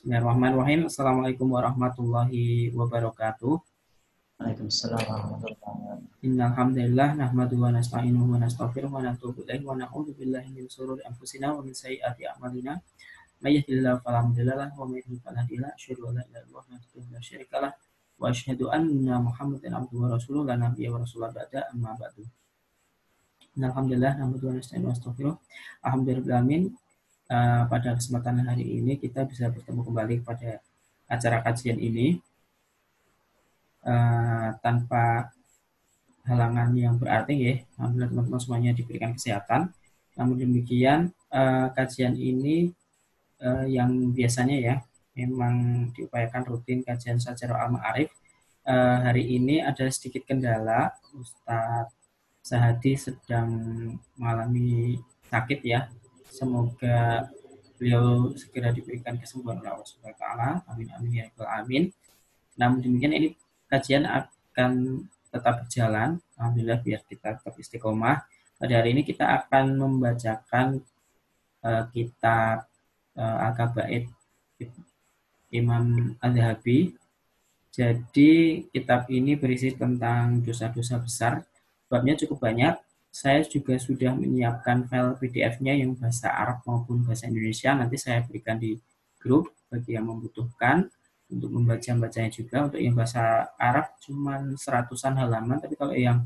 Bismillahirrahmanirrahim. Assalamualaikum warahmatullahi wabarakatuh. Waalaikumsalam warahmatullahi wabarakatuh. Innal hamdalillah nahmaduhu wa nasta'inuhu wa nastaghfiruhu wa natubu ilaihi wa na'udzu billahi min shururi anfusina wa min sayyiati a'malina. May yahdihillahu fala mudilla lahu wa may yudlil fala hadiya lahu. Asyhadu an la ilaha illallah wahdahu la syarika lah wa asyhadu anna Muhammadan abduhu wa rasuluhu la nabiyya wa rasulullah ba'da amma ba'du. Innal hamdalillah nahmaduhu wa nasta'inuhu wa nastaghfiruh. Alhamdulillah uh, pada kesempatan hari ini kita bisa bertemu kembali pada acara kajian ini uh, tanpa halangan yang berarti ya. Alhamdulillah teman-teman semuanya diberikan kesehatan. Namun demikian uh, kajian ini uh, yang biasanya ya memang diupayakan rutin kajian secara al-ma'arif. Uh, hari ini ada sedikit kendala, Ustadz Sahadi sedang mengalami sakit ya, Semoga beliau segera diberikan kesembuhan oleh Allah Subhanahu wa taala. Amin amin ya rabbal amin. Namun demikian ini kajian akan tetap berjalan. Alhamdulillah biar kita tetap istiqomah. Pada hari ini kita akan membacakan uh, kitab uh, Al-Kabaid Imam Al-Zahabi. Jadi kitab ini berisi tentang dosa-dosa besar. Babnya cukup banyak, saya juga sudah menyiapkan file PDF-nya yang bahasa Arab maupun bahasa Indonesia. Nanti saya berikan di grup bagi yang membutuhkan untuk membaca-bacanya juga. Untuk yang bahasa Arab cuma seratusan halaman, tapi kalau yang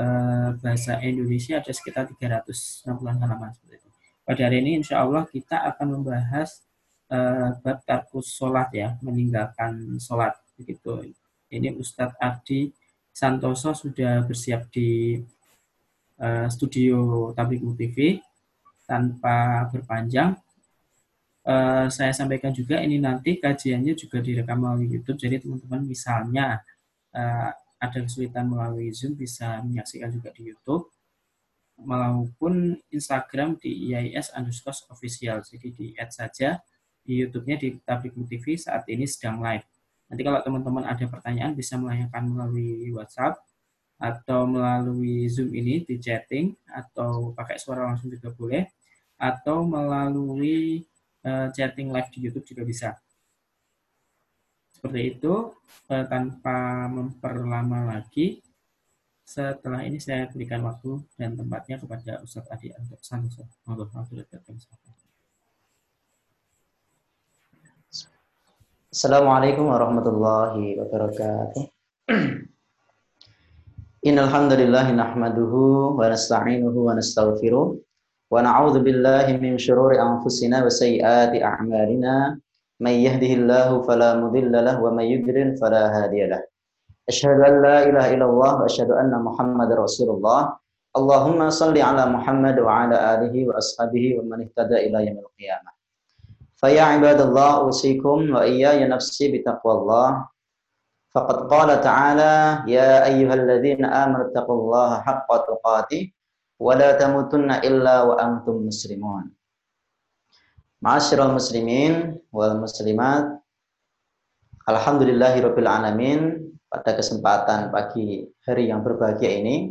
eh, bahasa Indonesia ada sekitar 360 halaman seperti itu. Pada hari ini insya Allah kita akan membahas eh, bab tarkus sholat ya, meninggalkan sholat begitu. Ini Ustadz Abdi Santoso sudah bersiap di uh, studio Tabiku TV tanpa berpanjang. Uh, saya sampaikan juga ini nanti kajiannya juga direkam melalui YouTube. Jadi teman-teman misalnya uh, ada kesulitan melalui Zoom bisa menyaksikan juga di YouTube maupun Instagram di IIS underscore official. Jadi di add saja di YouTube-nya di Tabiku TV saat ini sedang live. Nanti kalau teman-teman ada pertanyaan bisa menanyakan melalui WhatsApp atau melalui Zoom ini di chatting atau pakai suara langsung juga boleh atau melalui uh, chatting live di YouTube juga bisa. Seperti itu uh, tanpa memperlama lagi setelah ini saya berikan waktu dan tempatnya kepada Ustadz Adi untuk Santoso. Assalamualaikum warahmatullahi wabarakatuh. Innal hamdalillah nahmaduhu wa nasta'inuhu wa nastaghfiruh wa na'udzu billahi min shururi anfusina wa sayyiati a'malina may yahdihillahu fala mudilla lahu wa may yudlil fala hadiya lahu. Asyhadu an la ilaha illallah wa asyhadu anna Muhammadar Rasulullah. Allahumma salli ala Muhammad wa ala alihi wa ashabihi wa man ihtada ila yaumil qiyamah. Fa ya ibadallah Faqad qala ta'ala ya ayyuhalladzina amanu taqullaha haqqa tuqatih wa la tamutunna illa wa antum muslimun. Ma'asyiral muslimin wal muslimat. Alhamdulillahirabbil alamin. Pada kesempatan pagi hari yang berbahagia ini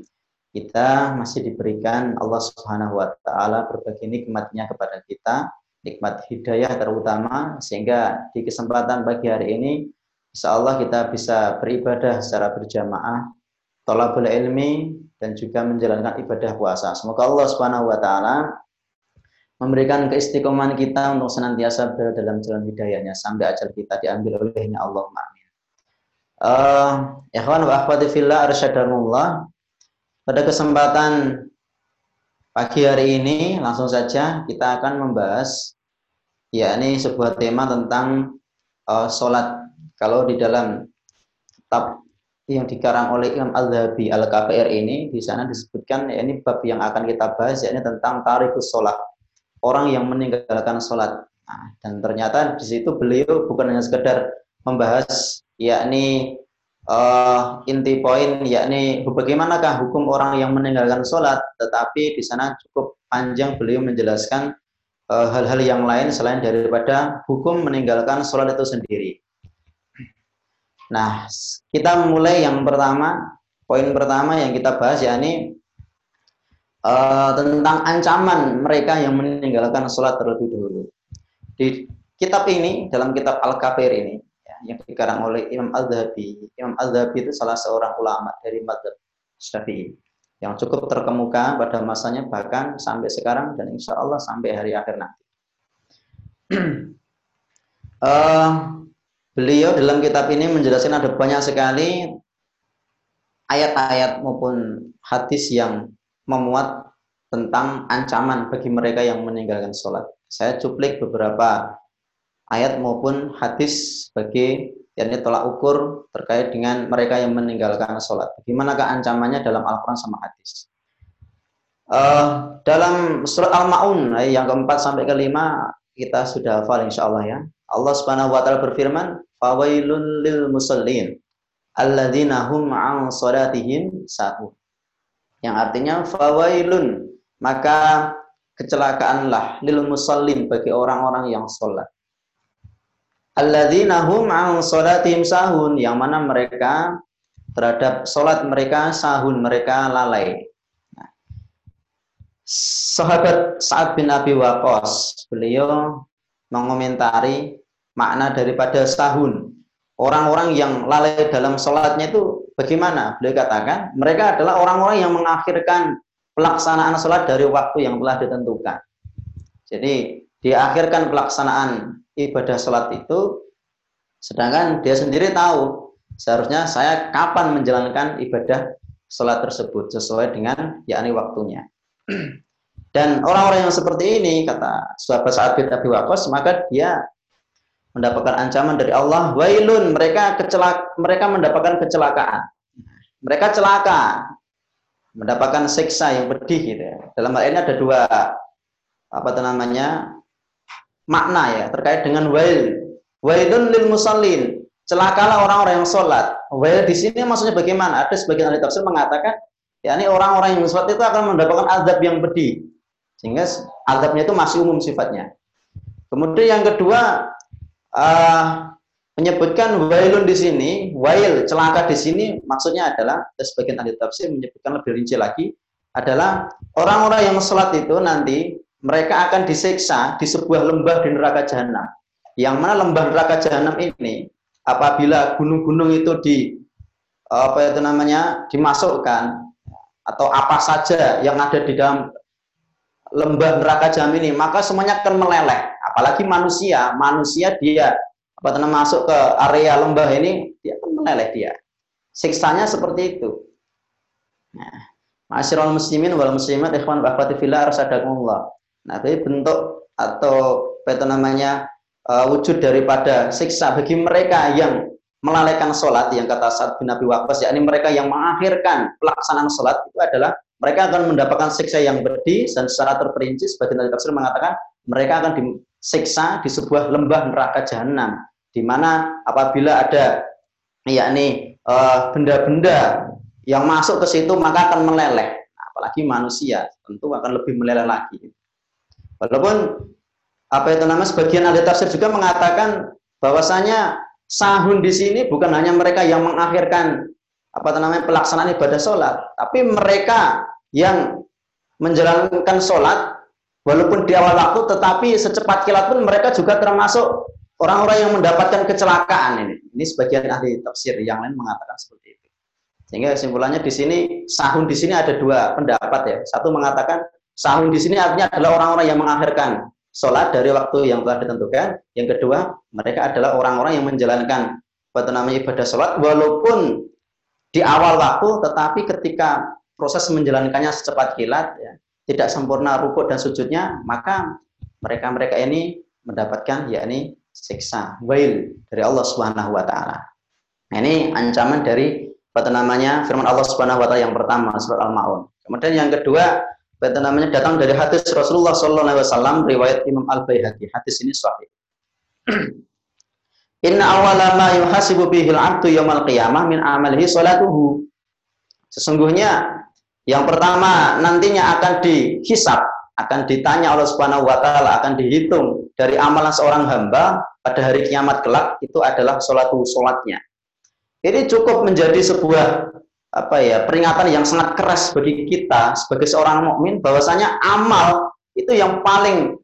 kita masih diberikan Allah Subhanahu wa taala berbagai nikmatnya kepada kita, nikmat hidayah terutama sehingga di kesempatan pagi hari ini Insya Allah kita bisa beribadah secara berjamaah, tolabul ilmi, dan juga menjalankan ibadah puasa. Semoga Allah Subhanahu wa taala memberikan keistiqomahan kita untuk senantiasa berada dalam jalan hidayahnya sampai ajal kita diambil olehnya Allah. Amin. Uh, ikhwan wa akhwati fillah. Pada kesempatan pagi hari ini langsung saja kita akan membahas yakni sebuah tema tentang uh, sholat kalau di dalam kitab yang dikarang oleh Imam Al-Zahabi Al-KPR ini, di sana disebutkan, ya ini bab yang akan kita bahas, yakni tentang tarikus sholat. Orang yang meninggalkan sholat. Nah, dan ternyata di situ beliau bukan hanya sekedar membahas, yakni uh, inti poin, yakni bagaimanakah hukum orang yang meninggalkan sholat, tetapi di sana cukup panjang beliau menjelaskan eh, hal-hal uh, yang lain selain daripada hukum meninggalkan sholat itu sendiri. Nah, kita mulai yang pertama, poin pertama yang kita bahas yakni uh, tentang ancaman mereka yang meninggalkan sholat terlebih dahulu. Di kitab ini dalam kitab Al-Kafir ini ya, yang dikarang oleh Imam Al-Zahabi. Imam Al-Zahabi itu salah seorang ulama dari madhab Syafi'i yang cukup terkemuka pada masanya bahkan sampai sekarang dan insya Allah sampai hari akhir nanti. uh, beliau dalam kitab ini menjelaskan ada banyak sekali ayat-ayat maupun hadis yang memuat tentang ancaman bagi mereka yang meninggalkan sholat. Saya cuplik beberapa ayat maupun hadis sebagai yakni tolak ukur terkait dengan mereka yang meninggalkan sholat. Bagaimanakah ancamannya dalam Al-Quran sama hadis? Uh, dalam surat Al-Ma'un yang keempat sampai kelima kita sudah hafal insya Allah ya. Allah Subhanahu wa taala berfirman, "Fawailun lil musallin alladzina hum an salatihim sahun." Yang artinya fawailun, maka kecelakaanlah lil musallin bagi orang-orang yang sholat alladzina hum an salatihim sahun yang mana mereka terhadap salat mereka sahun mereka lalai. Nah, sahabat Sa'ad bin Abi Waqqas beliau mengomentari makna daripada sahun. Orang-orang yang lalai dalam sholatnya itu bagaimana? Beliau katakan mereka adalah orang-orang yang mengakhirkan pelaksanaan sholat dari waktu yang telah ditentukan. Jadi diakhirkan pelaksanaan ibadah sholat itu, sedangkan dia sendiri tahu seharusnya saya kapan menjalankan ibadah sholat tersebut sesuai dengan yakni waktunya. Dan orang-orang yang seperti ini kata sahabat Sa'ad bin Abi Waqqas maka dia mendapatkan ancaman dari Allah wailun mereka kecelak mereka mendapatkan kecelakaan. Mereka celaka mendapatkan siksa yang pedih gitu ya. Dalam hal ini ada dua apa namanya makna ya terkait dengan wail. Wailun lil musallin. Celakalah orang-orang yang sholat. Wail di sini maksudnya bagaimana? Ada sebagian ahli tafsir mengatakan, ya ini orang-orang yang sholat itu akan mendapatkan azab yang pedih. Sehingga azabnya itu masih umum sifatnya. Kemudian yang kedua, uh, menyebutkan wailun di sini, wail celaka di sini maksudnya adalah sebagian ahli tafsir menyebutkan lebih rinci lagi adalah orang-orang yang sholat itu nanti mereka akan disiksa di sebuah lembah di neraka jahanam. Yang mana lembah neraka jahanam ini apabila gunung-gunung itu di apa itu namanya dimasukkan atau apa saja yang ada di dalam lembah neraka jahanam ini, maka semuanya akan meleleh. Apalagi manusia, manusia dia apa namanya masuk ke area lembah ini, dia akan meleleh dia. Siksanya seperti itu. Nah, Masyarul muslimin wal muslimat ikhwan wa akhwati fillah rasadakumullah. Nah, ini bentuk atau apa namanya uh, wujud daripada siksa bagi mereka yang melalaikan sholat yang kata saat bin Abi Waqqas yakni mereka yang mengakhirkan pelaksanaan sholat itu adalah mereka akan mendapatkan siksa yang berdi dan secara terperinci sebagian dari tafsir mengatakan mereka akan disiksa di sebuah lembah neraka jahanam di mana apabila ada yakni eh, benda-benda yang masuk ke situ maka akan meleleh. Apalagi manusia tentu akan lebih meleleh lagi. Walaupun apa itu nama sebagian ahli tafsir juga mengatakan bahwasanya sahun di sini bukan hanya mereka yang mengakhirkan apa namanya pelaksanaan ibadah sholat, tapi mereka yang menjalankan sholat walaupun di awal waktu, tetapi secepat kilat pun mereka juga termasuk orang-orang yang mendapatkan kecelakaan ini. Ini sebagian ahli tafsir yang lain mengatakan seperti itu. Sehingga kesimpulannya di sini sahun di sini ada dua pendapat ya. Satu mengatakan Sahun di sini artinya adalah orang-orang yang mengakhirkan sholat dari waktu yang telah ditentukan. Yang kedua, mereka adalah orang-orang yang menjalankan apa namanya ibadah sholat walaupun di awal waktu, tetapi ketika proses menjalankannya secepat kilat, ya, tidak sempurna rukuk dan sujudnya, maka mereka-mereka ini mendapatkan yakni siksa wail dari Allah Subhanahu wa taala. Nah, ini ancaman dari apa namanya firman Allah Subhanahu wa taala yang pertama surat Al-Maun. Kemudian yang kedua Kata namanya datang dari hadis Rasulullah Sallallahu Alaihi Wasallam riwayat Imam Al Baihaqi. Hadis ini sahih. Inna awala ma yuhasibu bihil abdu yawmal qiyamah min amalihi salatuhu. Sesungguhnya yang pertama nantinya akan dihisap, akan ditanya Allah Subhanahu wa taala, akan dihitung dari amalan seorang hamba pada hari kiamat kelak itu adalah salatu salatnya. Ini cukup menjadi sebuah apa ya peringatan yang sangat keras bagi kita sebagai seorang mukmin bahwasanya amal itu yang paling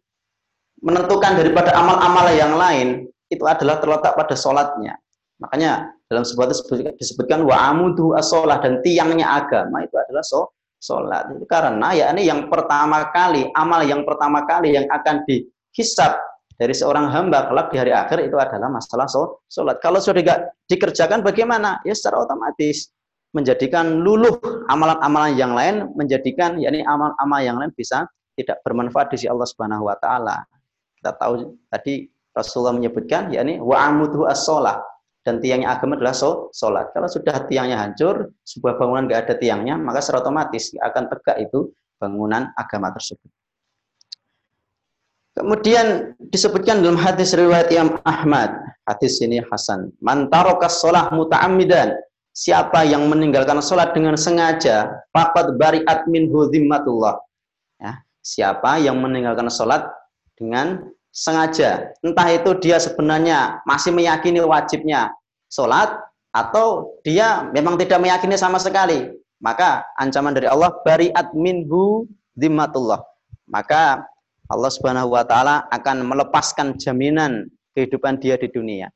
menentukan daripada amal-amal yang lain itu adalah terletak pada sholatnya. Makanya dalam sebuah itu disebutkan wa amudu asolah dan tiangnya agama itu adalah so, sholat. Karena ya ini yang pertama kali amal yang pertama kali yang akan dihisap dari seorang hamba kelak di hari akhir itu adalah masalah sholat. Kalau sudah tidak dikerjakan bagaimana? Ya secara otomatis menjadikan luluh amalan-amalan yang lain, menjadikan yakni amal-amal yang lain bisa tidak bermanfaat di sisi Allah Subhanahu wa taala. Kita tahu tadi Rasulullah menyebutkan yakni wa amudu as-shalah dan tiangnya agama adalah sholat. Kalau sudah tiangnya hancur, sebuah bangunan nggak ada tiangnya, maka secara otomatis akan tegak itu bangunan agama tersebut. Kemudian disebutkan dalam hadis riwayat Imam Ahmad, hadis ini Hasan. Mantarokas sholah muta'amidan. Siapa yang meninggalkan sholat dengan sengaja, fakat bari'at min hudhimmatullah. Ya, siapa yang meninggalkan sholat dengan sengaja. Entah itu dia sebenarnya masih meyakini wajibnya sholat, atau dia memang tidak meyakini sama sekali. Maka ancaman dari Allah, bari'at minhu dhimmatullah. Maka Allah Subhanahu wa taala akan melepaskan jaminan kehidupan dia di dunia.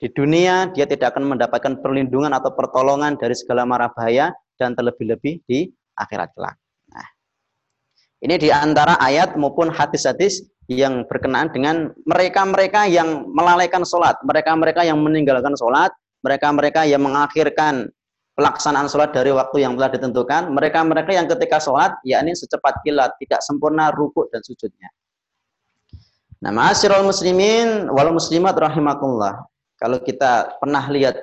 Di dunia dia tidak akan mendapatkan perlindungan atau pertolongan dari segala mara bahaya dan terlebih-lebih di akhirat kelak. Ini di antara ayat maupun hadis-hadis yang berkenaan dengan mereka-mereka yang melalaikan sholat, mereka-mereka yang meninggalkan sholat, mereka-mereka yang mengakhirkan pelaksanaan sholat dari waktu yang telah ditentukan, mereka-mereka yang ketika sholat, yakni secepat kilat, tidak sempurna rukuk dan sujudnya. Nah, ma'asyiral muslimin wal muslimat rahimakumullah. Kalau kita pernah lihat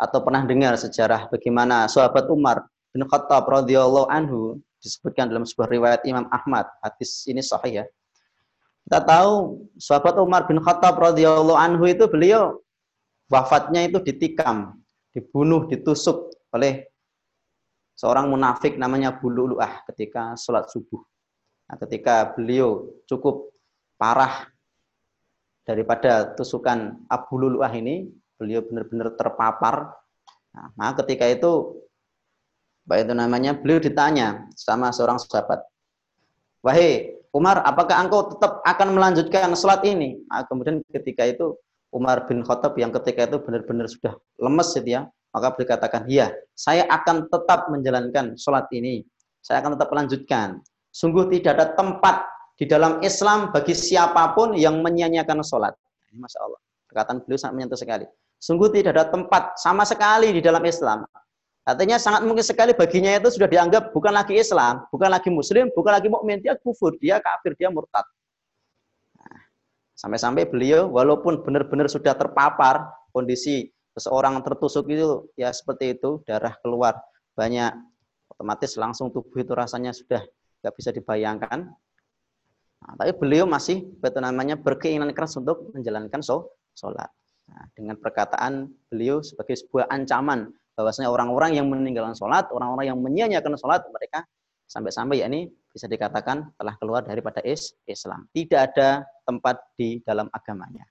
atau pernah dengar sejarah bagaimana sahabat Umar bin Khattab radhiyallahu anhu disebutkan dalam sebuah riwayat Imam Ahmad. Hadis ini sahih ya kita tahu sahabat Umar bin Khattab radhiyallahu anhu itu beliau wafatnya itu ditikam, dibunuh, ditusuk oleh seorang munafik namanya Bululuah ketika sholat subuh. Nah, ketika beliau cukup parah daripada tusukan Abu Luluah ini, beliau benar-benar terpapar. Nah, maka ketika itu, apa itu namanya, beliau ditanya sama seorang sahabat, Wahai Umar, apakah engkau tetap akan melanjutkan sholat ini? Nah, kemudian ketika itu Umar bin Khattab yang ketika itu benar-benar sudah lemes gitu ya, maka beliau katakan, iya, saya akan tetap menjalankan sholat ini. Saya akan tetap melanjutkan. Sungguh tidak ada tempat di dalam Islam bagi siapa pun yang menyia-nyiakan sholat. Ini Masya Allah. Perkataan beliau sangat menyentuh sekali. Sungguh tidak ada tempat sama sekali di dalam Islam Artinya sangat mungkin sekali baginya itu sudah dianggap bukan lagi Islam, bukan lagi Muslim, bukan lagi mukmin, dia kufur, dia kafir, dia murtad. Nah, sampai-sampai beliau walaupun benar-benar sudah terpapar kondisi seseorang tertusuk itu ya seperti itu, darah keluar banyak, otomatis langsung tubuh itu rasanya sudah nggak bisa dibayangkan. Nah, tapi beliau masih betul namanya berkeinginan keras untuk menjalankan sholat. Nah, dengan perkataan beliau sebagai sebuah ancaman bahwasanya orang-orang yang meninggalkan sholat, orang-orang yang menyia-nyiakan sholat, mereka sampai-sampai ya ini bisa dikatakan telah keluar daripada Islam. Tidak ada tempat di dalam agamanya.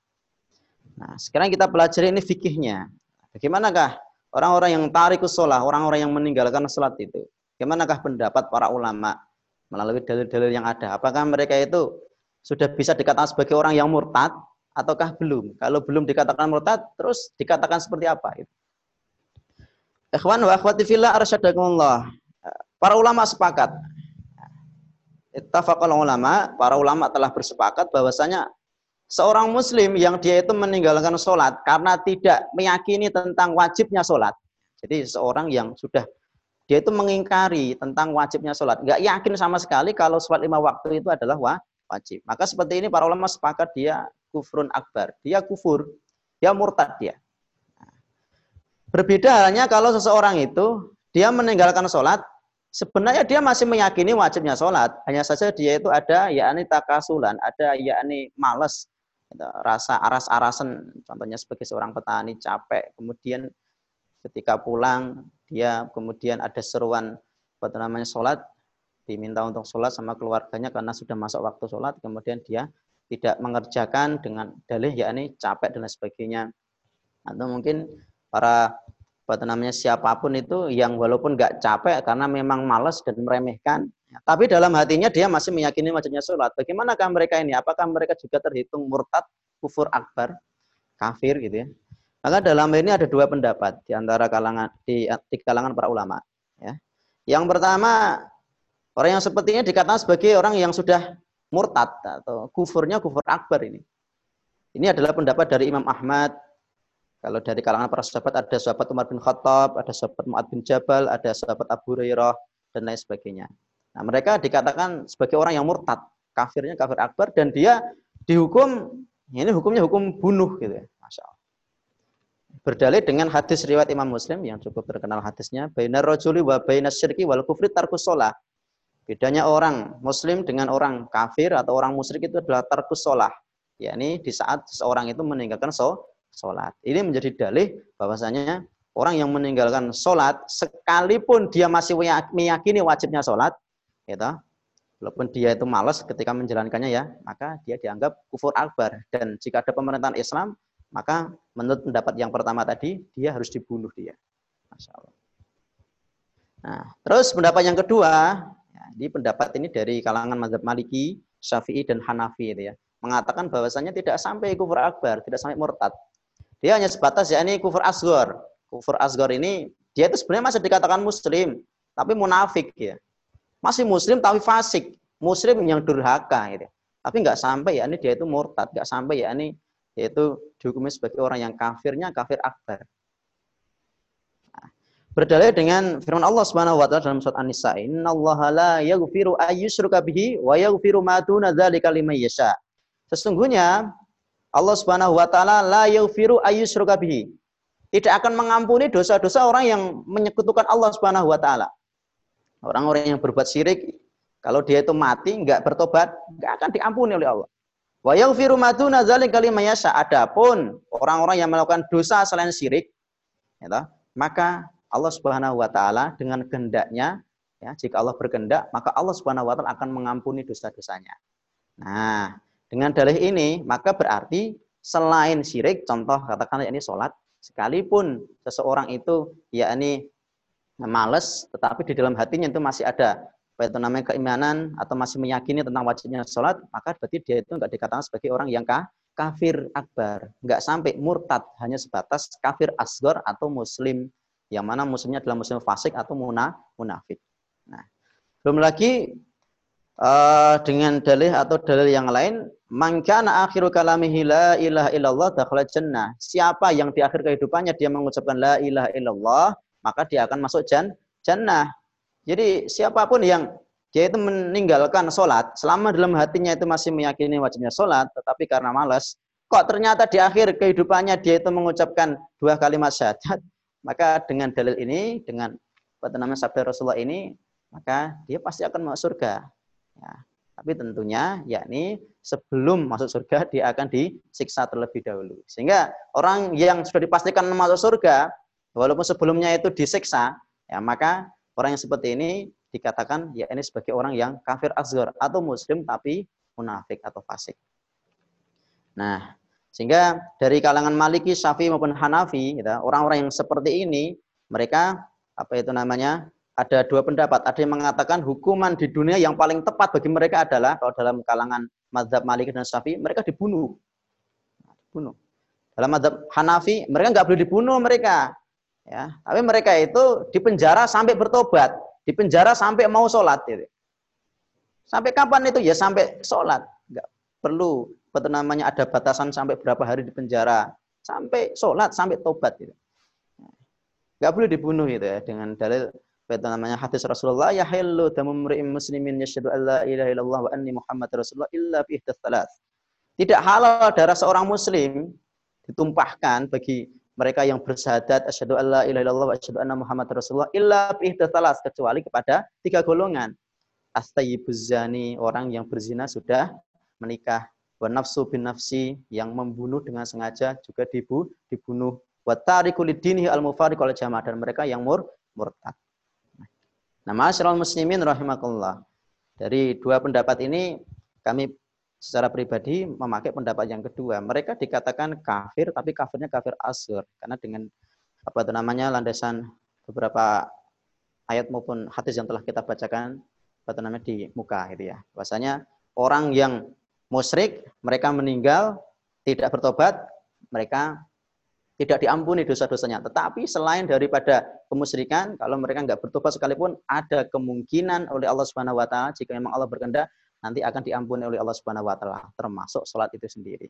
Nah, sekarang kita pelajari ini fikihnya. Bagaimanakah orang-orang yang tarikus sholat, orang-orang yang meninggalkan sholat itu? Bagaimanakah pendapat para ulama melalui dalil-dalil yang ada? Apakah mereka itu sudah bisa dikatakan sebagai orang yang murtad ataukah belum? Kalau belum dikatakan murtad, terus dikatakan seperti apa? Itu? Ikhwan wa akhwati fillah arsyadakumullah. Para ulama sepakat. Ittafaqal ulama, para ulama telah bersepakat bahwasanya seorang muslim yang dia itu meninggalkan sholat karena tidak meyakini tentang wajibnya sholat. Jadi seorang yang sudah dia itu mengingkari tentang wajibnya sholat. Nggak yakin sama sekali kalau sholat lima waktu itu adalah wajib. Maka seperti ini para ulama sepakat dia kufrun akbar. Dia kufur. Dia murtad dia. Berbeda halnya kalau seseorang itu dia meninggalkan sholat, sebenarnya dia masih meyakini wajibnya sholat. Hanya saja dia itu ada yakni takasulan, ada yakni males, gitu, rasa aras-arasan. Contohnya sebagai seorang petani capek, kemudian ketika pulang dia kemudian ada seruan apa namanya sholat, diminta untuk sholat sama keluarganya karena sudah masuk waktu sholat, kemudian dia tidak mengerjakan dengan dalih yakni capek dan sebagainya. Atau mungkin para apa namanya siapa pun itu yang walaupun nggak capek karena memang malas dan meremehkan Ya, tapi dalam hatinya dia masih meyakini wajibnya sholat. Bagaimanakah mereka ini? Apakah mereka juga terhitung murtad, kufur akbar, kafir gitu ya? Maka dalam ini ada dua pendapat di antara kalangan di, di kalangan para ulama. Ya. Yang pertama, orang yang seperti ini dikatakan sebagai orang yang sudah murtad atau kufurnya kufur akbar ini. Ini adalah pendapat dari Imam Ahmad. Kalau dari kalangan para sahabat ada sahabat Umar bin Khattab, ada sahabat Mu'ad bin Jabal, ada sahabat Abu Hurairah dan lain sebagainya. Nah, mereka dikatakan sebagai orang yang murtad, kafirnya kafir akbar dan dia dihukum ini hukumnya hukum bunuh gitu ya. Masya Allah. Berdalil dengan hadis riwayat Imam Muslim yang cukup terkenal hadisnya, bainar rajuli wa bainas syirki wal kufri tarkus sholah. Bedanya orang muslim dengan orang kafir atau orang musyrik itu adalah tarkus sholah. yakni di saat seseorang itu meninggalkan sholat. Ini menjadi dalih bahwasanya orang yang meninggalkan sholat, sekalipun dia masih meyakini wajibnya sholat, gitu. Walaupun dia itu malas ketika menjalankannya ya, maka dia dianggap kufur akbar. Dan jika ada pemerintahan Islam, maka menurut pendapat yang pertama tadi, dia harus dibunuh dia. Masya Allah. Nah, terus pendapat yang kedua, ya, di pendapat ini dari kalangan mazhab Maliki, Syafi'i, dan Hanafi itu ya, mengatakan bahwasanya tidak sampai kufur akbar, tidak sampai murtad. Dia hanya sebatas ya ini kufur asgor. Kufur asgor ini dia itu sebenarnya masih dikatakan muslim, tapi munafik ya masih muslim tapi fasik. Muslim yang durhaka gitu. Tapi nggak sampai ya ini dia itu murtad, nggak sampai ya ini yaitu dihukumi sebagai orang yang kafirnya kafir akbar. Nah, berdalil dengan firman Allah Subhanahu wa taala dalam surat An-Nisa, "Innallaha la yaghfiru ayyushraka bihi wa yaghfiru ma duna dzalika liman yasha." Sesungguhnya Allah Subhanahu wa taala la yaghfiru ayyushraka bihi. Tidak akan mengampuni dosa-dosa orang yang menyekutukan Allah Subhanahu wa taala. Orang-orang yang berbuat syirik, kalau dia itu mati, nggak bertobat, nggak akan diampuni oleh Allah. Wa yaghfiru ma duna dzalika liman yasha. Adapun orang-orang yang melakukan dosa selain syirik, ya, maka Allah Subhanahu wa taala dengan kehendaknya ya, jika Allah berkehendak, maka Allah Subhanahu wa taala akan mengampuni dosa-dosanya. Nah, dengan dalih ini, maka berarti selain syirik, contoh katakanlah ini sholat, sekalipun seseorang itu yakni males, tetapi di dalam hatinya itu masih ada apa itu namanya keimanan atau masih meyakini tentang wajibnya sholat, maka berarti dia itu enggak dikatakan sebagai orang yang kafir akbar, enggak sampai murtad, hanya sebatas kafir asgor atau muslim, yang mana muslimnya adalah muslim fasik atau muna, munafik. Nah, belum lagi uh, dengan dalih atau dalil yang lain, mangkana akhiru kalamihi la ilaha illallah dakhala jannah. Siapa yang di akhir kehidupannya dia mengucapkan la ilaha illallah, maka dia akan masuk jan jannah. Jadi siapa pun yang dia itu meninggalkan sholat, selama dalam hatinya itu masih meyakini wajibnya sholat, tetapi karena malas, kok ternyata di akhir kehidupannya dia itu mengucapkan dua kalimat syahadat, maka dengan dalil ini, dengan apa namanya sabda Rasulullah ini, maka dia pasti akan masuk surga. Ya. Tapi tentunya yakni sebelum masuk surga dia akan disiksa terlebih dahulu. Sehingga orang yang sudah dipastikan masuk surga, walaupun sebelumnya itu disiksa, ya maka orang yang seperti ini dikatakan ya ini sebagai orang yang kafir asgar atau muslim tapi munafik atau fasik. Nah, sehingga dari kalangan Maliki, Syafi'i maupun Hanafi, gitu, orang-orang yang seperti ini, mereka apa itu namanya? Ada dua pendapat. Ada yang mengatakan hukuman di dunia yang paling tepat bagi mereka adalah kalau dalam kalangan Mazhab Maliki dan Syafi'i, mereka dibunuh. Dibunuh. Dalam Mazhab Hanafi, mereka nggak boleh dibunuh mereka. Ya, tapi mereka itu dipenjara sampai bertobat, dipenjara sampai mau sholat. Gitu. Sampai kapan itu? Ya sampai sholat. Enggak perlu betul namanya ada batasan sampai berapa hari di penjara. Sampai sholat, sampai tobat. Gitu. Enggak boleh dibunuh gitu ya dengan dalil betul namanya hadis Rasulullah ya halu damu muslimin yashhadu alla ilaha illallah wa anni muhammad rasulullah illa bi Tidak halal darah seorang muslim ditumpahkan bagi mereka yang bersyahadat asyhadu alla ilaha illallah wa asyhadu anna muhammad rasulullah illa bi kecuali kepada tiga golongan. Astayyibuz zani orang yang berzina sudah menikah. Wa nafsu bin nafsi yang membunuh dengan sengaja juga dibu, dibunuh. Wa tariku lidinihi al mufariq al jamaah dan mereka yang mur murtad nah masyaallah muslimin rahimakumullah dari dua pendapat ini kami secara pribadi memakai pendapat yang kedua. Mereka dikatakan kafir, tapi kafirnya kafir asur. Karena dengan apa itu namanya landasan beberapa ayat maupun hadis yang telah kita bacakan apa namanya di muka gitu ya. Bahwasanya orang yang musyrik mereka meninggal tidak bertobat, mereka tidak diampuni dosa-dosanya. Tetapi selain daripada kemusyrikan, kalau mereka nggak bertobat sekalipun, ada kemungkinan oleh Allah Subhanahu Wa Taala jika memang Allah berkehendak nanti akan diampuni oleh Allah Subhanahu Wa Taala, termasuk sholat itu sendiri.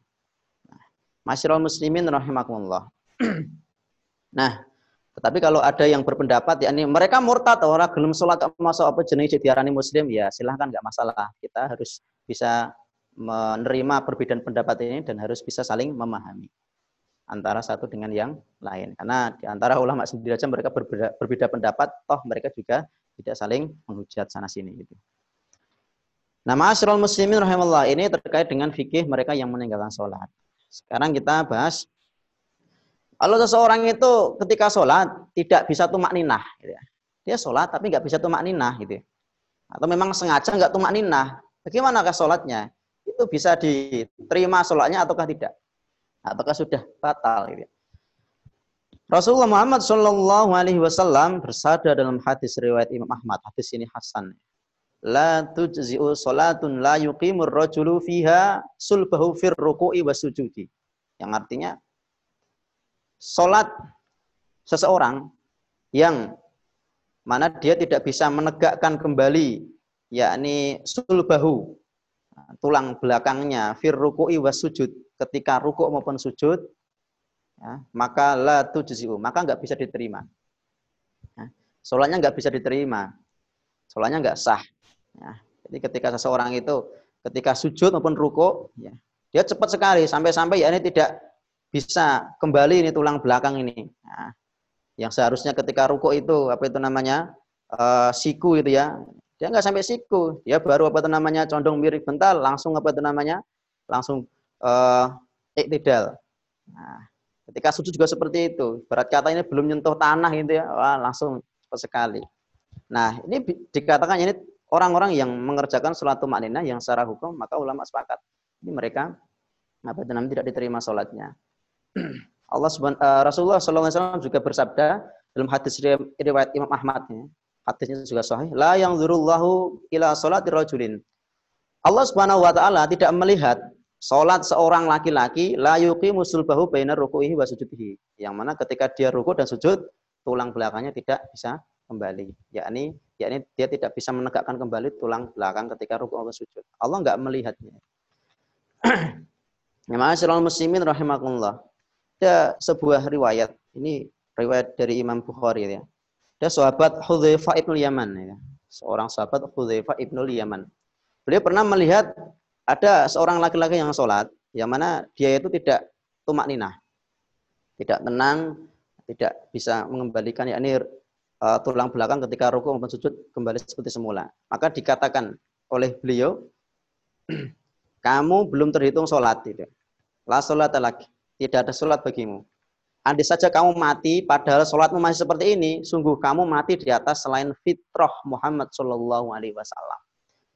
Nah, muslimin rahimakumullah. nah, tetapi kalau ada yang berpendapat, yakni mereka murtad, orang gelem sholat masuk apa jenis diarani muslim, ya silahkan nggak masalah. Kita harus bisa menerima perbedaan pendapat ini dan harus bisa saling memahami antara satu dengan yang lain. Karena di antara ulama sendiri saja mereka berbeda, berbeda pendapat, toh mereka juga tidak saling menghujat sana sini gitu. Nah, ma'asyiral muslimin rahimahullah ini terkait dengan fikih mereka yang meninggalkan sholat. Sekarang kita bahas kalau seseorang itu ketika sholat tidak bisa tumak ninah, gitu ya. dia sholat tapi nggak bisa tumak ninah, gitu. Ya. Atau memang sengaja nggak tumak ninah, bagaimanakah sholatnya? Itu bisa diterima sholatnya ataukah tidak? Apakah sudah batal? Gitu. Rasulullah Muhammad Shallallahu Alaihi Wasallam bersabda dalam hadis riwayat Imam Ahmad. Hadis ini Hasan. La tujzi'u salatun la yuqimur rajulu fiha sulbahu fir ruku'i wasujudi. Yang artinya salat seseorang yang mana dia tidak bisa menegakkan kembali yakni sulbahu tulang belakangnya fir ruku'i wasujud ketika rukuk maupun sujud, ya, maka la tujzi'u, maka nggak bisa diterima. Ya, sholatnya nggak bisa diterima, sholatnya nggak sah. Ya, jadi ketika seseorang itu ketika sujud maupun rukuk, ya, dia cepat sekali sampai-sampai ya ini tidak bisa kembali ini tulang belakang ini. Ya, yang seharusnya ketika rukuk itu apa itu namanya uh, siku itu ya, dia nggak sampai siku, dia baru apa itu namanya condong mirip bental, langsung apa itu namanya, langsung uh, iktidal. Nah, ketika sujud juga seperti itu. Berat kata ini belum nyentuh tanah gitu ya, wah langsung cepat sekali. Nah, ini dikatakan ini orang-orang yang mengerjakan sholat maknina yang secara hukum, maka ulama sepakat. Ini mereka apa namanya tidak diterima sholatnya. Allah uh, Rasulullah SAW juga bersabda dalam hadis riwayat Imam Ahmad ya. Hadisnya juga sahih. La yang zurullahu ila sholati rajulin. Allah Subhanahu wa taala tidak melihat Salat seorang laki-laki la yuqimu sulbahu baina ruku'ihi wa sujudihi. Yang mana ketika dia ruku dan sujud, tulang belakangnya tidak bisa kembali. Yakni yakni dia tidak bisa menegakkan kembali tulang belakang ketika ruku atau sujud. Allah enggak melihatnya. ya ma'asyiral muslimin rahimakumullah. Ada sebuah riwayat. Ini riwayat dari Imam Bukhari ya. Ada sahabat Hudzaifah ibn Yaman ya. Seorang sahabat Hudzaifah ibn Yaman. Beliau pernah melihat ada seorang laki-laki yang sholat, yang mana dia itu tidak tumak ninah. Tidak tenang, tidak bisa mengembalikan yakni uh, tulang belakang ketika rukuk maupun sujud kembali seperti semula. Maka dikatakan oleh beliau, kamu belum terhitung sholat. Tidak. La sholat lagi. Tidak ada sholat bagimu. Andai saja kamu mati, padahal sholatmu masih seperti ini, sungguh kamu mati di atas selain fitrah Muhammad Shallallahu Alaihi Wasallam.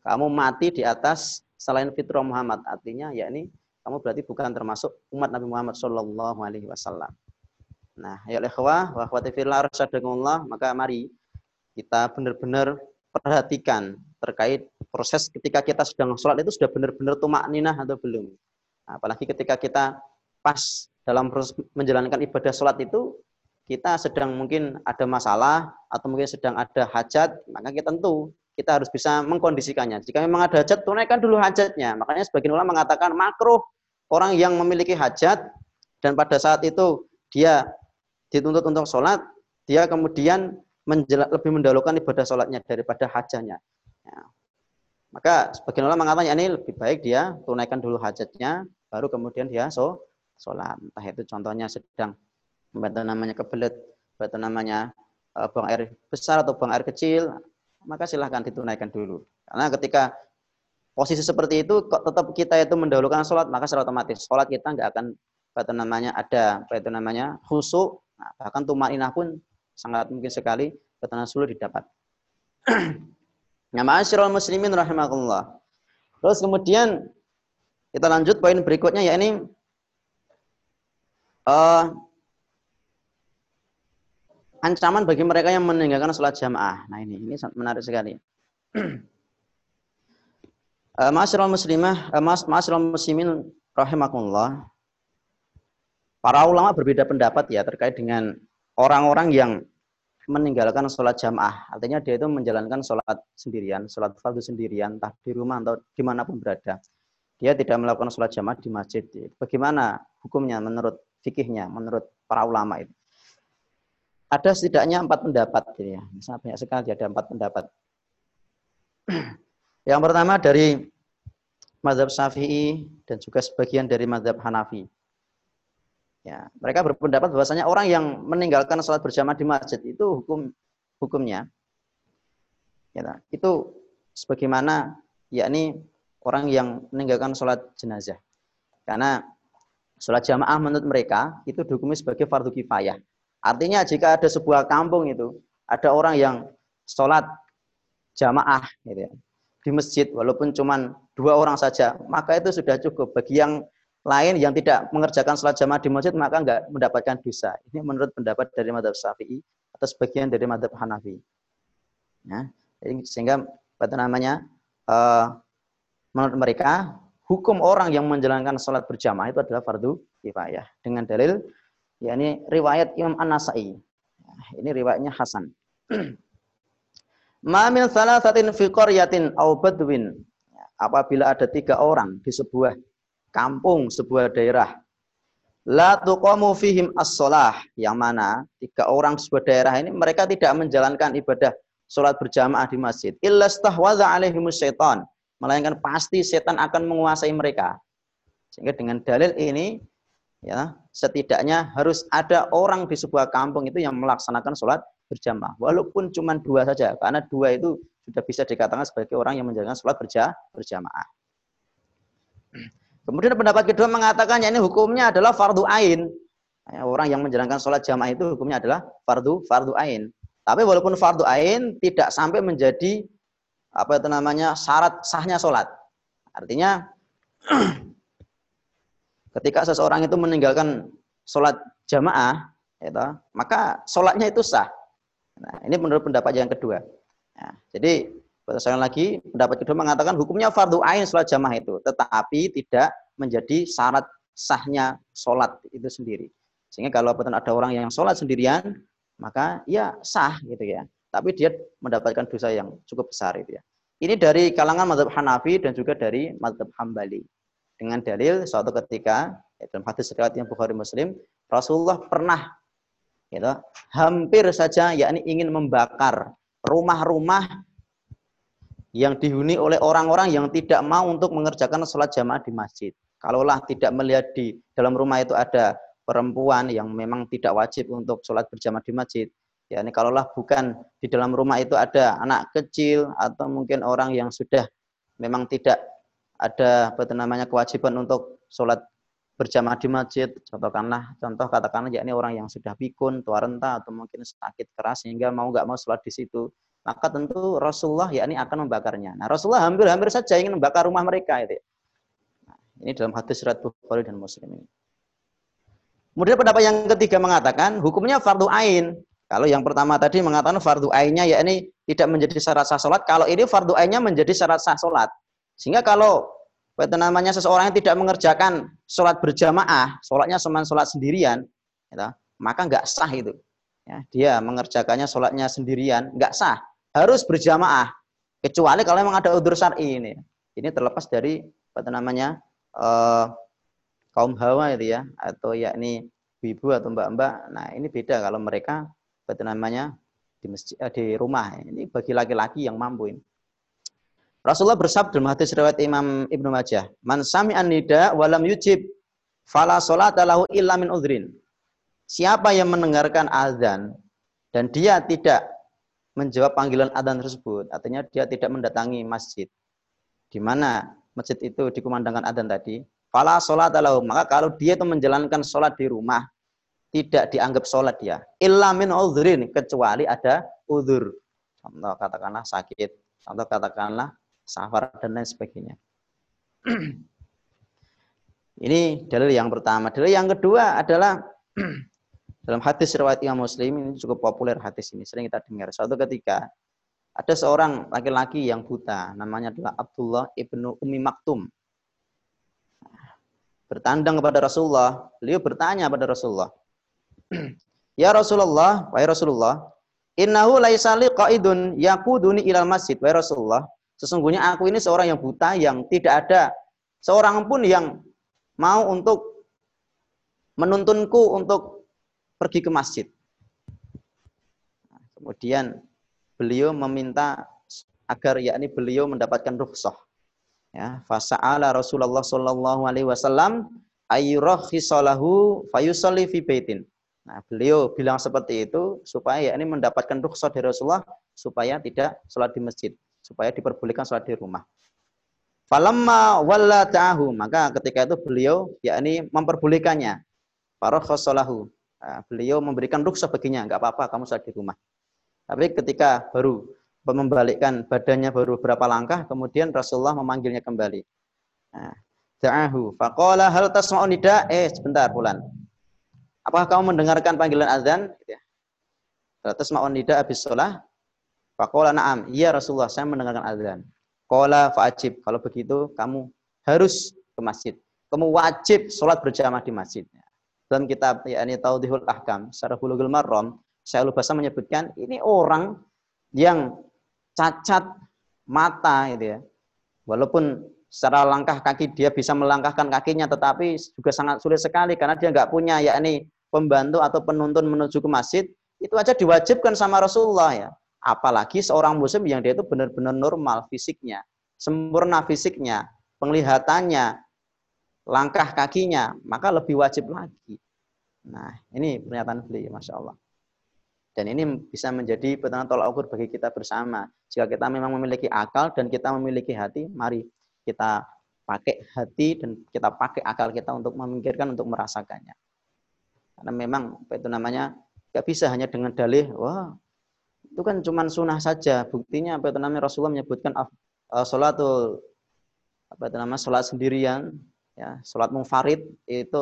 Kamu mati di atas selain fitrah Muhammad. Artinya yakni kamu berarti bukan termasuk umat Nabi Muhammad Shallallahu Alaihi Wasallam. Nah, ya ikhwah wa akhwati fillah maka mari kita benar-benar perhatikan terkait proses ketika kita sedang sholat itu sudah benar-benar tumak ninah atau belum. Nah, apalagi ketika kita pas dalam proses menjalankan ibadah sholat itu kita sedang mungkin ada masalah atau mungkin sedang ada hajat, maka kita tentu kita harus bisa mengkondisikannya. Jika memang ada hajat, tunaikan dulu hajatnya. Makanya sebagian ulama mengatakan makruh orang yang memiliki hajat dan pada saat itu dia dituntut untuk sholat, dia kemudian lebih mendahulukan ibadah sholatnya daripada hajatnya. Ya. Maka sebagian ulama mengatakan ini lebih baik dia tunaikan dulu hajatnya, baru kemudian dia so, sholat. Entah itu contohnya sedang membantu namanya kebelet, membantu namanya uh, buang air besar atau buang air kecil, maka silahkan ditunaikan dulu. Karena ketika posisi seperti itu kok tetap kita itu mendahulukan sholat, maka secara otomatis sholat kita nggak akan apa itu namanya ada apa itu namanya khusyuk, nah, bahkan tumainah pun sangat mungkin sekali ketenangan sulit didapat. Ya ma'asyiral muslimin rahimakumullah. Terus kemudian kita lanjut poin berikutnya yakni uh, ancaman bagi mereka yang meninggalkan sholat jamaah. Nah ini ini menarik sekali. Uh, muslimah, uh, mas, muslimin rahimakumullah. Para ulama berbeda pendapat ya terkait dengan orang-orang yang meninggalkan sholat jamaah. Artinya dia itu menjalankan sholat sendirian, sholat fardu sendirian, entah di rumah atau di mana pun berada. Dia tidak melakukan sholat jamaah di masjid. Bagaimana hukumnya menurut fikihnya, menurut para ulama itu? Ada setidaknya empat pendapat. Ya. Misalnya banyak sekali ada empat pendapat. Yang pertama dari mazhab Syafi'i dan juga sebagian dari mazhab Hanafi. Ya, mereka berpendapat bahwasanya orang yang meninggalkan sholat berjamaah di masjid itu hukum hukumnya ya, itu sebagaimana yakni orang yang meninggalkan sholat jenazah. Karena sholat jamaah menurut mereka itu dihukumi sebagai fardu kifayah. Artinya jika ada sebuah kampung itu ada orang yang sholat jamaah gitu ya, di masjid walaupun cuma dua orang saja maka itu sudah cukup bagi yang lain yang tidak mengerjakan sholat jamaah di masjid maka enggak mendapatkan dosa. Ini menurut pendapat dari madhab Syafi'i atau sebagian dari madhab Hanafi. Ya, sehingga apa namanya uh, menurut mereka hukum orang yang menjalankan sholat berjamaah itu adalah fardu kifayah dengan dalil yakni riwayat Imam An-Nasai. Ya, ini riwayatnya Hasan. Ma min salasatin fi qaryatin aw badwin. Ya, apabila ada tiga orang di sebuah kampung, sebuah daerah. La tuqamu fihim as-sholah. Yang mana tiga orang sebuah daerah ini mereka tidak menjalankan ibadah sholat berjamaah di masjid. Illa stahwadha alaihimus syaitan. Melainkan pasti setan akan menguasai mereka. Sehingga dengan dalil ini ya setidaknya harus ada orang di sebuah kampung itu yang melaksanakan sholat berjamaah walaupun cuma dua saja karena dua itu sudah bisa dikatakan sebagai orang yang menjalankan sholat berjamaah Kemudian pendapat kedua mengatakan ya ini hukumnya adalah fardu ain. Ya, orang yang menjalankan sholat jamaah itu hukumnya adalah fardu fardu ain. Tapi walaupun fardu ain tidak sampai menjadi apa itu namanya syarat sahnya sholat. Artinya ketika seseorang itu meninggalkan sholat jamaah, ya, maka sholatnya itu sah. Nah, ini menurut pendapat yang kedua. Nah, jadi saya lagi, pendapat kedua mengatakan hukumnya fardu ain sholat jamaah itu, tetapi tidak menjadi syarat sahnya sholat itu sendiri. Sehingga kalau betul ada orang yang sholat sendirian, maka ya sah gitu ya. Tapi dia mendapatkan dosa yang cukup besar itu ya. Ini dari kalangan mazhab Hanafi dan juga dari mazhab Hambali. Dengan dalil suatu ketika ya, dalam hadis riwayat yang Bukhari Muslim, Rasulullah pernah gitu, hampir saja yakni ingin membakar rumah-rumah yang dihuni oleh orang-orang yang tidak mau untuk mengerjakan sholat jamaah di masjid. Kalaulah tidak melihat di dalam rumah itu ada perempuan yang memang tidak wajib untuk sholat berjamaah di masjid, ya ini kalaulah bukan di dalam rumah itu ada anak kecil atau mungkin orang yang sudah memang tidak ada apa namanya kewajiban untuk sholat berjamaah di masjid, contohkanlah contoh katakanlah yakni orang yang sudah pikun, tua renta atau mungkin sakit keras sehingga mau nggak mau sholat di situ maka tentu Rasulullah yakni akan membakarnya. Nah, Rasulullah hampir-hampir saja ingin membakar rumah mereka itu. Nah, ini dalam hadis surat Bukhari dan Muslim ini. Kemudian pendapat yang ketiga mengatakan hukumnya fardu ain. Kalau yang pertama tadi mengatakan fardu ainnya yakni tidak menjadi syarat sah salat, kalau ini fardu ainnya menjadi syarat sah salat. Sehingga kalau namanya seseorang yang tidak mengerjakan sholat berjamaah, sholatnya cuma sholat sendirian, ya, maka nggak sah itu. Ya, dia mengerjakannya sholatnya sendirian, nggak sah harus berjamaah kecuali kalau memang ada udur syar'i ini. Ini terlepas dari apa namanya uh, kaum hawa itu ya atau yakni ibu atau mbak-mbak. Nah, ini beda kalau mereka apa namanya di masjid eh, di rumah. Ini bagi laki-laki yang mampu ini. Rasulullah bersabda dalam hadis riwayat Imam Ibnu Majah, "Man sami'an nida walam yujib fala salata lahu illa min udhrin." Siapa yang mendengarkan azan dan dia tidak menjawab panggilan adzan tersebut, artinya dia tidak mendatangi masjid. Di mana masjid itu dikumandangkan adzan tadi, fala sholat maka kalau dia itu menjalankan sholat di rumah, tidak dianggap sholat dia. Illa min udhrin, kecuali ada udhur. Contoh katakanlah sakit, contoh katakanlah safar dan lain sebagainya. Ini dalil yang pertama. Dalil yang kedua adalah Dalam hadis riwayat Imam Muslim ini cukup populer hadis ini sering kita dengar. Suatu ketika Ada seorang laki-laki yang buta, namanya adalah Abdullah ibnu Umi Maktum. Bertandang kepada Rasulullah, beliau bertanya kepada Rasulullah, Ya Rasulullah, wahai Rasulullah, innahu laisa li qaidun yaquduni ilal masjid, wahai Rasulullah, sesungguhnya aku ini seorang yang buta yang tidak ada seorang pun yang mau untuk menuntunku untuk pergi ke masjid. Kemudian beliau meminta agar yakni beliau mendapatkan rukhsah. Ya, fasa'ala Rasulullah sallallahu alaihi wasallam ayyurahhisalahu fayusalli fi baitin. Nah, beliau bilang seperti itu supaya yakni mendapatkan rukhsah dari Rasulullah supaya tidak sholat di masjid, supaya diperbolehkan sholat di rumah. Falamma walla ta'ahu, maka ketika itu beliau yakni memperbolehkannya. Farakhasalahu. Nah, beliau memberikan rukhsah baginya, enggak apa-apa kamu sholat di rumah. Tapi ketika baru membalikkan badannya baru beberapa langkah, kemudian Rasulullah memanggilnya kembali. Nah, da'ahu. Faqala hal tasma'u nida? Eh, sebentar, Bulan. Apakah kamu mendengarkan panggilan azan? Gitu ya. Tasma'u nida abis sholah? Faqala na'am. Iya Rasulullah, saya mendengarkan azan. Qala fa'ajib. Kalau begitu, kamu harus ke masjid. Kamu wajib sholat berjamaah di masjid. Dalam kitab yakni Taudihul Ahkam, secara Bulughul Marram, Syaikhul Basam menyebutkan ini orang yang cacat mata gitu ya. Walaupun secara langkah kaki dia bisa melangkahkan kakinya tetapi juga sangat sulit sekali karena dia nggak punya yakni pembantu atau penuntun menuju ke masjid itu aja diwajibkan sama Rasulullah ya apalagi seorang muslim yang dia itu benar-benar normal fisiknya sempurna fisiknya penglihatannya langkah kakinya maka lebih wajib lagi nah ini pernyataan beliau masya Allah dan ini bisa menjadi petunjuk tolak ukur bagi kita bersama. Jika kita memang memiliki akal dan kita memiliki hati, mari kita pakai hati dan kita pakai akal kita untuk memikirkan, untuk merasakannya. Karena memang itu namanya nggak bisa hanya dengan dalih, wah itu kan cuma sunnah saja. Buktinya apa itu namanya Rasulullah menyebutkan uh, apa itu namanya sholat sendirian, ya sholat munfarid itu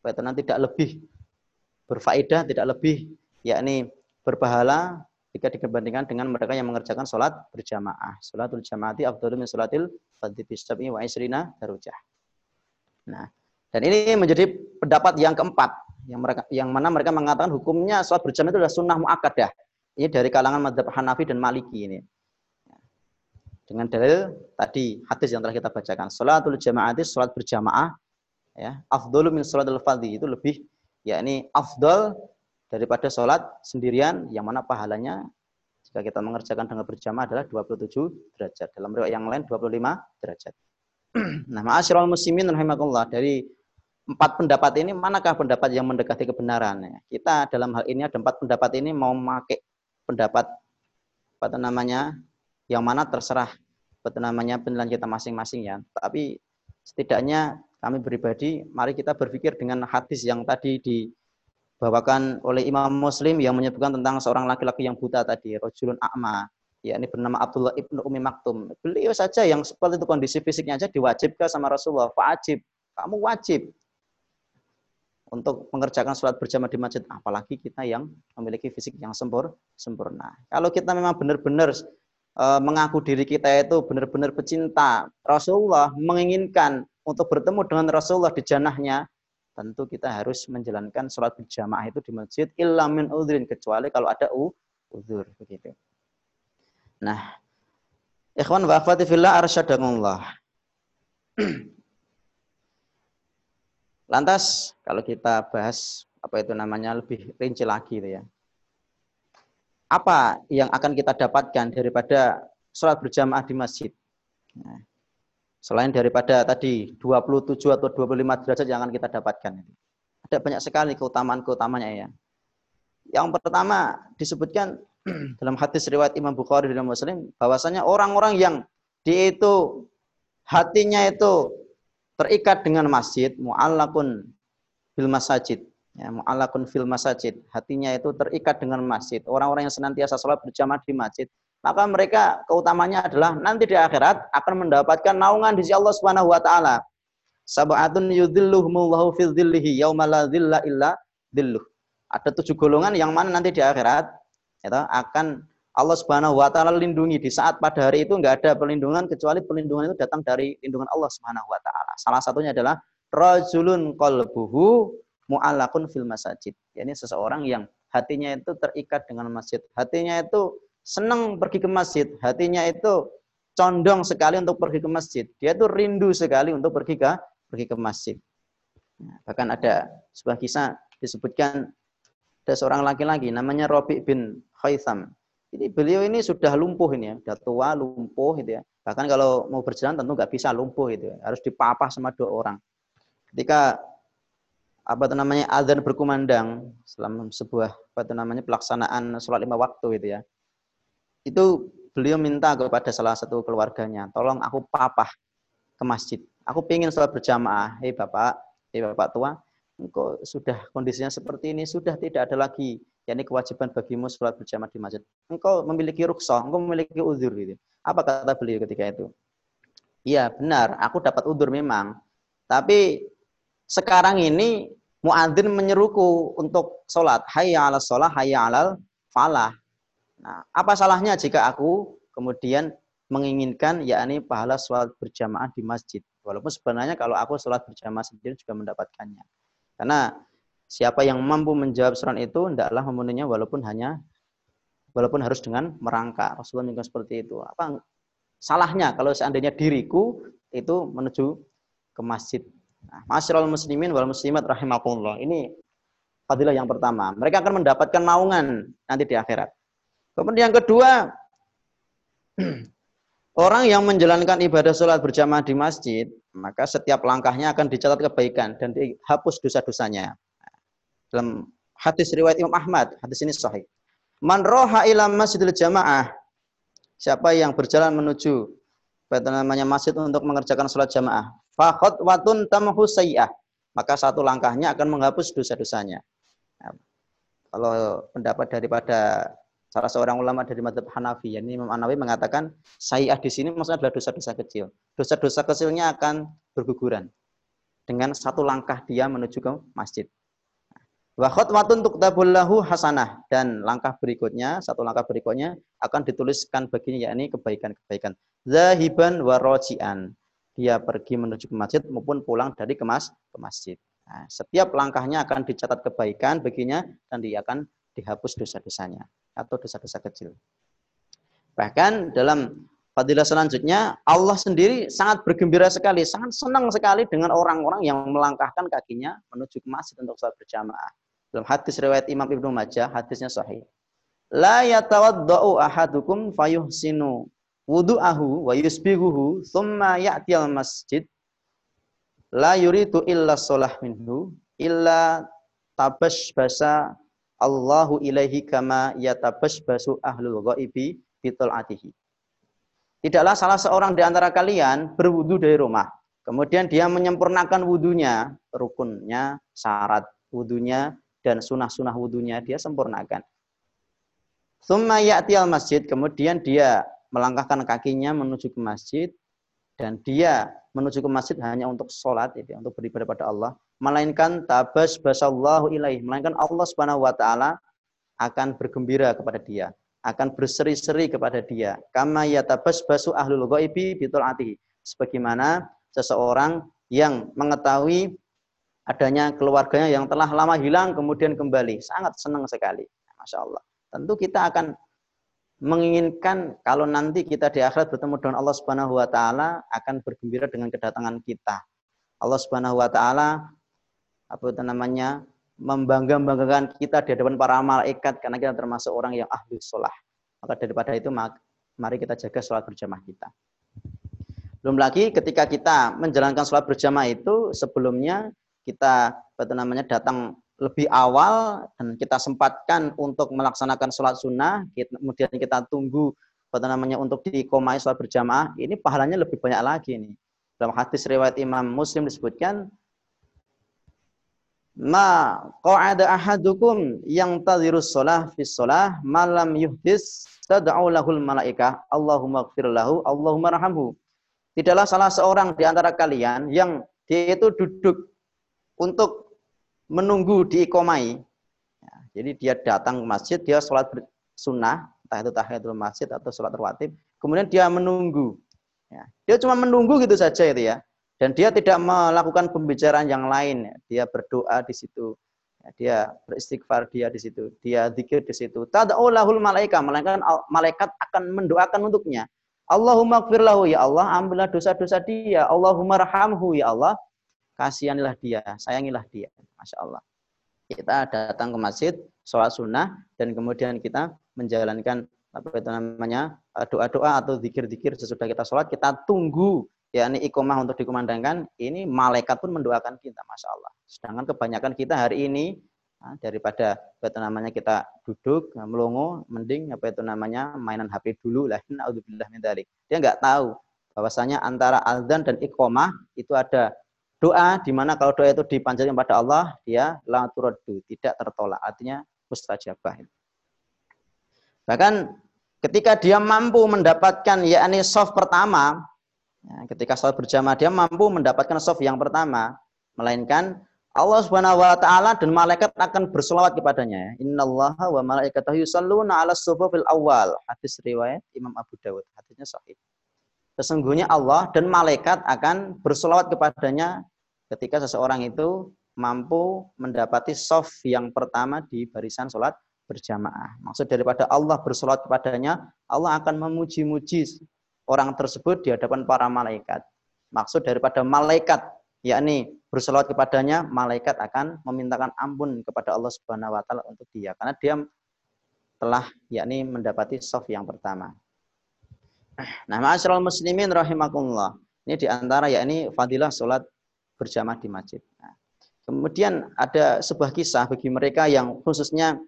apa itu namanya tidak lebih berfaedah, tidak lebih yakni berpahala jika dibandingkan dengan mereka yang mengerjakan sholat berjamaah. Sholatul jamaati afdalu min sholatil sab'i wa isrina darujah. Nah, dan ini menjadi pendapat yang keempat yang mereka yang mana mereka mengatakan hukumnya sholat berjamaah itu adalah sunnah muakkadah. Ini dari kalangan madhab Hanafi dan Maliki ini. Dengan dalil tadi hadis yang telah kita bacakan. Sholatul jamaati sholat berjamaah ya, afdalu min sholatil fadhi itu lebih yakni afdal daripada sholat sendirian yang mana pahalanya jika kita mengerjakan dengan berjamaah adalah 27 derajat. Dalam riwayat yang lain 25 derajat. nah, ma'asyiral muslimin rahimakumullah dari empat pendapat ini manakah pendapat yang mendekati kebenaran? Kita dalam hal ini ada empat pendapat ini mau memakai pendapat apa namanya yang mana terserah apa namanya penilaian kita masing-masing ya. Tapi setidaknya kami pribadi mari kita berpikir dengan hadis yang tadi di dibawakan oleh Imam Muslim yang menyebutkan tentang seorang laki-laki yang buta tadi, rojulun a'ma, yakni bernama Abdullah ibnu Umi Maktum. Beliau saja yang seperti itu kondisi fisiknya aja diwajibkan sama Rasulullah, wajib, kamu wajib untuk mengerjakan sholat berjamaah di masjid, apalagi kita yang memiliki fisik yang sempur, sempurna. Kalau kita memang benar-benar e, mengaku diri kita itu benar-benar pecinta Rasulullah, menginginkan untuk bertemu dengan Rasulullah di janahnya, tentu kita harus menjalankan sholat berjamaah itu di masjid illa min udhrin kecuali kalau ada udhur begitu. Nah, ikhwan wa akhwati fillah. Lantas kalau kita bahas apa itu namanya lebih rinci lagi ya. Apa yang akan kita dapatkan daripada sholat berjamaah di masjid? Nah, Selain daripada tadi 27 atau 25 derajat yang akan kita dapatkan. Ada banyak sekali keutamaan-keutamanya ya. Yang pertama disebutkan dalam hadis riwayat Imam Bukhari dan Muslim bahwasanya orang-orang yang di itu hatinya itu terikat dengan masjid mu'allakun bil masajid ya mu'allakun fil masajid hatinya itu terikat dengan masjid orang-orang yang senantiasa sholat berjamaah di masjid maka mereka keutamanya adalah nanti di akhirat akan mendapatkan naungan di sisi Allah Subhanahu wa taala. Sab'atun yudhilluhumullahu fi dhillihi yauma la dhilla illa dhilluh. Ada tujuh golongan yang mana nanti di akhirat itu akan Allah Subhanahu wa taala lindungi di saat pada hari itu nggak ada perlindungan kecuali perlindungan itu datang dari lindungan Allah Subhanahu wa taala. Salah satunya adalah rajulun qalbuhu mu'allaqun fil masajid. Yani seseorang yang hatinya itu terikat dengan masjid. Hatinya itu senang pergi ke masjid, hatinya itu condong sekali untuk pergi ke masjid. Dia itu rindu sekali untuk pergi ke pergi ke masjid. Nah, bahkan ada sebuah kisah disebutkan ada seorang laki-laki namanya Robi bin Khaitham. Ini beliau ini sudah lumpuh ini ya, sudah tua, lumpuh gitu ya. Bahkan kalau mau berjalan tentu nggak bisa lumpuh itu ya. Harus dipapah sama dua orang. Ketika apa itu namanya azan berkumandang selama sebuah apa itu namanya pelaksanaan sholat lima waktu itu ya. Itu beliau minta kepada salah satu keluarganya, tolong aku papah ke masjid. Aku ingin sholat berjamaah. Hei bapak, hei bapak tua, engkau sudah kondisinya seperti ini, sudah tidak ada lagi yakni kewajiban bagimu sholat berjamaah di masjid. Engkau memiliki rukshoh, engkau memiliki uzur gitu. Apa kata beliau ketika itu? Iya benar, aku dapat uzur memang. Tapi sekarang ini muadzin menyeruku untuk sholat. Hayya ala sholat, hayya alal falah. Nah, apa salahnya jika aku kemudian menginginkan yakni pahala sholat berjamaah di masjid. Walaupun sebenarnya kalau aku sholat berjamaah sendiri juga mendapatkannya. Karena Siapa yang mampu menjawab surat itu, hendaklah memenuhinya walaupun hanya walaupun harus dengan merangkak. Rasulullah juga seperti itu. Apa salahnya kalau seandainya diriku itu menuju ke masjid. Nah, Masyarul muslimin wal muslimat rahimakumullah. Ini fadilah yang pertama. Mereka akan mendapatkan naungan nanti di akhirat. Kemudian yang kedua, orang yang menjalankan ibadah sholat berjamaah di masjid, maka setiap langkahnya akan dicatat kebaikan dan dihapus dosa-dosanya dalam hadis riwayat Imam Ahmad, hadis ini sahih. Man roha ila masjidil jamaah. Siapa yang berjalan menuju apa namanya masjid untuk mengerjakan sholat jamaah. Fakot watun tamhu sayyah. Maka satu langkahnya akan menghapus dosa-dosanya. Nah, kalau pendapat daripada salah seorang ulama dari madhab Hanafi, yakni Imam Anawi mengatakan sayyah di sini maksudnya adalah dosa-dosa kecil. Dosa-dosa kecilnya akan berguguran dengan satu langkah dia menuju ke masjid. Wa khotwatun tuktabullahu hasanah dan langkah berikutnya, satu langkah berikutnya akan dituliskan baginya yakni kebaikan-kebaikan. Zahiban wa roji'an. Dia pergi menuju ke masjid maupun pulang dari kemas ke masjid. Nah, setiap langkahnya akan dicatat kebaikan baginya dan dia akan dihapus dosa-dosanya atau dosa-dosa kecil. Bahkan dalam fadilah selanjutnya Allah sendiri sangat bergembira sekali, sangat senang sekali dengan orang-orang yang melangkahkan kakinya menuju ke masjid untuk sholat berjamaah. Dalam hadis riwayat Imam Ibnu Majah, hadisnya sahih. La yatawaddau ahadukum fayuhsinu wudu'ahu wa yusbiguhu thumma ya'tiyal masjid la yuridu illa sholah minhu illa basa Allahu ilaihi kama basu ahlul ghaibi bitol'atihi. Tidaklah salah seorang di antara kalian berwudu dari rumah. Kemudian dia menyempurnakan wudunya, rukunnya, syarat wudunya, dan sunah-sunah wudhunya dia sempurnakan. Thumma ya'ti masjid, kemudian dia melangkahkan kakinya menuju ke masjid dan dia menuju ke masjid hanya untuk sholat, itu, untuk beribadah pada Allah, melainkan tabas basallahu ilaih, melainkan Allah subhanahu wa taala akan bergembira kepada dia, akan berseri-seri kepada dia. Kama yatabas basu ahlul ghaibi bitul atihi. Sebagaimana seseorang yang mengetahui adanya keluarganya yang telah lama hilang kemudian kembali. Sangat senang sekali. Masya Allah. Tentu kita akan menginginkan kalau nanti kita di akhirat bertemu dengan Allah Subhanahu wa taala akan bergembira dengan kedatangan kita. Allah Subhanahu wa taala apa itu namanya? membangga-banggakan kita di hadapan para malaikat karena kita termasuk orang yang ahli sholat. Maka daripada itu mari kita jaga sholat berjamaah kita. Belum lagi ketika kita menjalankan sholat berjamaah itu sebelumnya kita apa namanya datang lebih awal dan kita sempatkan untuk melaksanakan sholat sunnah, kemudian kita tunggu apa namanya untuk dikomai sholat berjamaah, ini pahalanya lebih banyak lagi ini. Dalam hadis riwayat Imam Muslim disebutkan, ma qa'ada ahadukum yang tadhirus sholah fi sholah malam yuhdis tad'u lahul malaikah Allahumma gfir lahu Allahumma rahamhu. Tidaklah salah seorang di antara kalian yang dia itu duduk untuk menunggu diikomai. Ya, jadi dia datang ke masjid, dia sholat sunnah, entah itu tahiyatul masjid atau sholat rawatib, kemudian dia menunggu. Ya. Dia cuma menunggu gitu saja itu ya. Dan dia tidak melakukan pembicaraan yang lain. Dia berdoa di situ. Ya, dia beristighfar dia di situ. Dia zikir di situ. Tada'ulahul malaikat. Malaikat, malaikat akan mendoakan untuknya. Allahumma gfirlahu ya Allah. Ambillah dosa-dosa dia. Allahumma rahamhu ya Allah. Kasihanilah dia. Sayangilah dia. Masya Allah. Kita datang ke masjid, sholat sunnah, dan kemudian kita menjalankan apa itu namanya doa-doa atau zikir-zikir sesudah kita sholat kita tunggu yakni ikomah untuk dikumandangkan, ini malaikat pun mendoakan kita, masya Allah. Sedangkan kebanyakan kita hari ini nah, daripada apa itu namanya kita duduk nah, melongo, mending apa itu namanya mainan HP dulu lah. Naudzubillah Dia nggak tahu bahwasanya antara azan dan ikomah itu ada doa di mana kalau doa itu dipanjatkan pada Allah, dia la turaddu, tidak tertolak. Artinya mustajabah. Bahkan ketika dia mampu mendapatkan yakni soft pertama, Ya, ketika sholat berjamaah dia mampu mendapatkan soft yang pertama, melainkan Allah Subhanahu wa taala dan malaikat akan berselawat kepadanya. Innallaha wa malaikatahu yusalluna 'alas fil awal. Hadis riwayat Imam Abu Dawud. Hadisnya sahih. Sesungguhnya Allah dan malaikat akan berselawat kepadanya ketika seseorang itu mampu mendapati soft yang pertama di barisan sholat berjamaah. Maksud daripada Allah bersolat kepadanya, Allah akan memuji-muji orang tersebut di hadapan para malaikat. Maksud daripada malaikat yakni berselawat kepadanya, malaikat akan memintakan ampun kepada Allah Subhanahu wa taala untuk dia karena dia telah yakni mendapati soft yang pertama. Nah, ma'asyiral muslimin rahimakumullah. Ini di antara yakni fadilah salat berjamaah di masjid. Nah, kemudian ada sebuah kisah bagi mereka yang khususnya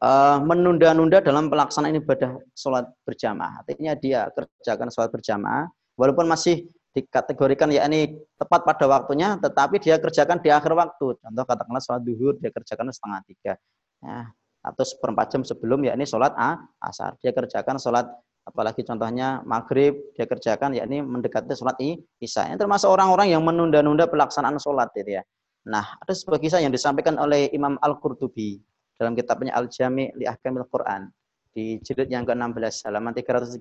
uh, menunda-nunda dalam pelaksanaan ibadah sholat berjamaah. Artinya dia kerjakan sholat berjamaah, walaupun masih dikategorikan ya ini tepat pada waktunya, tetapi dia kerjakan di akhir waktu. Contoh katakanlah sholat duhur, dia kerjakan setengah tiga. Ya, atau seperempat jam sebelum ya ini sholat asar. Dia kerjakan sholat apalagi contohnya maghrib dia kerjakan yakni mendekati sholat isya. Ini termasuk orang-orang yang menunda-nunda pelaksanaan sholat itu ya. Nah, ada sebuah kisah yang disampaikan oleh Imam Al-Qurtubi dalam kitabnya Al-Jami' li Ahkamil Quran di jilid yang ke-16 halaman 334.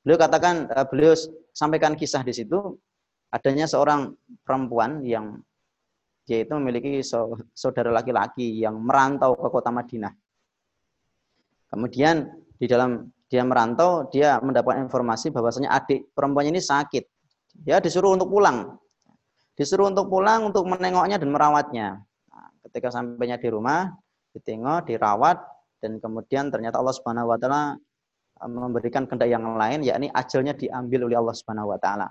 Beliau katakan eh, beliau sampaikan kisah di situ adanya seorang perempuan yang dia itu memiliki saudara laki-laki yang merantau ke kota Madinah. Kemudian di dalam dia merantau, dia mendapatkan informasi bahwasanya adik perempuannya ini sakit. Dia disuruh untuk pulang. Disuruh untuk pulang untuk menengoknya dan merawatnya. Ketika sampainya di rumah, ditengok, dirawat, dan kemudian ternyata Allah Subhanahu wa taala e, memberikan kehendak yang lain yakni ajalnya diambil oleh Allah Subhanahu wa taala.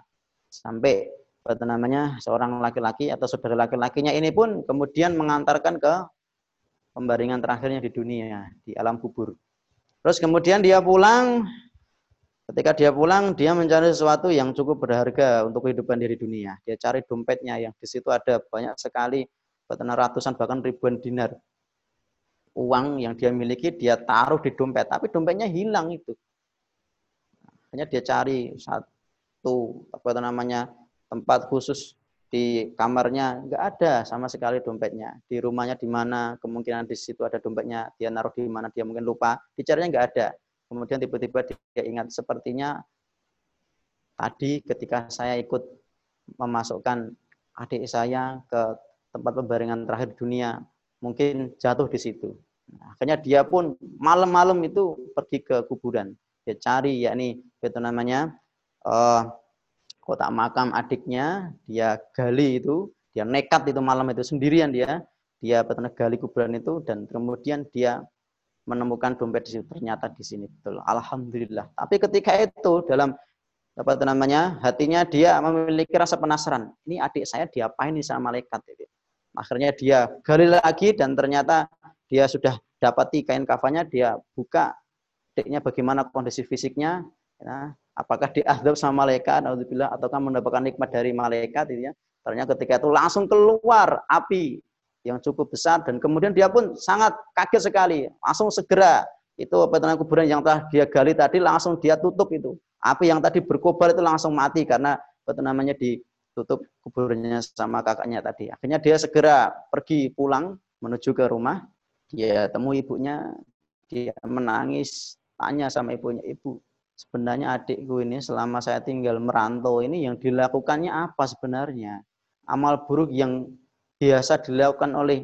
Sampai apa namanya seorang laki-laki atau saudara laki-lakinya ini pun kemudian mengantarkan ke pembaringan terakhirnya di dunia di alam kubur. Terus kemudian dia pulang ketika dia pulang dia mencari sesuatu yang cukup berharga untuk kehidupan diri dunia. Dia cari dompetnya yang di situ ada banyak sekali ratusan bahkan ribuan dinar. Uang yang dia miliki dia taruh di dompet, tapi dompetnya hilang itu. Hanya dia cari satu apa namanya tempat khusus di kamarnya nggak ada sama sekali dompetnya. Di rumahnya di mana kemungkinan di situ ada dompetnya, dia naruh di mana dia mungkin lupa, dicarinya nggak ada. Kemudian tiba-tiba dia ingat sepertinya tadi ketika saya ikut memasukkan adik saya ke tempat pembaringan terakhir dunia, mungkin jatuh di situ. Nah, akhirnya dia pun malam-malam itu pergi ke kuburan. Dia cari yakni itu namanya uh, kotak makam adiknya, dia gali itu, dia nekat itu malam itu sendirian dia, dia betul gali kuburan itu dan kemudian dia menemukan dompet di situ ternyata di sini betul. Alhamdulillah. Tapi ketika itu dalam apa itu namanya hatinya dia memiliki rasa penasaran. Ini adik saya diapain nih sama malaikat itu. Akhirnya dia gali lagi dan ternyata dia sudah dapati kain kafannya, dia buka adiknya bagaimana kondisi fisiknya, ya, apakah diadab sama malaikat ataukah mendapatkan nikmat dari malaikat gitu ya. Ternyata ketika itu langsung keluar api yang cukup besar dan kemudian dia pun sangat kaget sekali, langsung segera itu peternak kuburan yang telah dia gali tadi langsung dia tutup itu. Api yang tadi berkobar itu langsung mati karena namanya di tutup kuburnya sama kakaknya tadi. Akhirnya dia segera pergi pulang menuju ke rumah. Dia temui ibunya. dia menangis, tanya sama ibunya, ibu, sebenarnya adikku ini selama saya tinggal merantau ini yang dilakukannya apa sebenarnya? Amal buruk yang biasa dilakukan oleh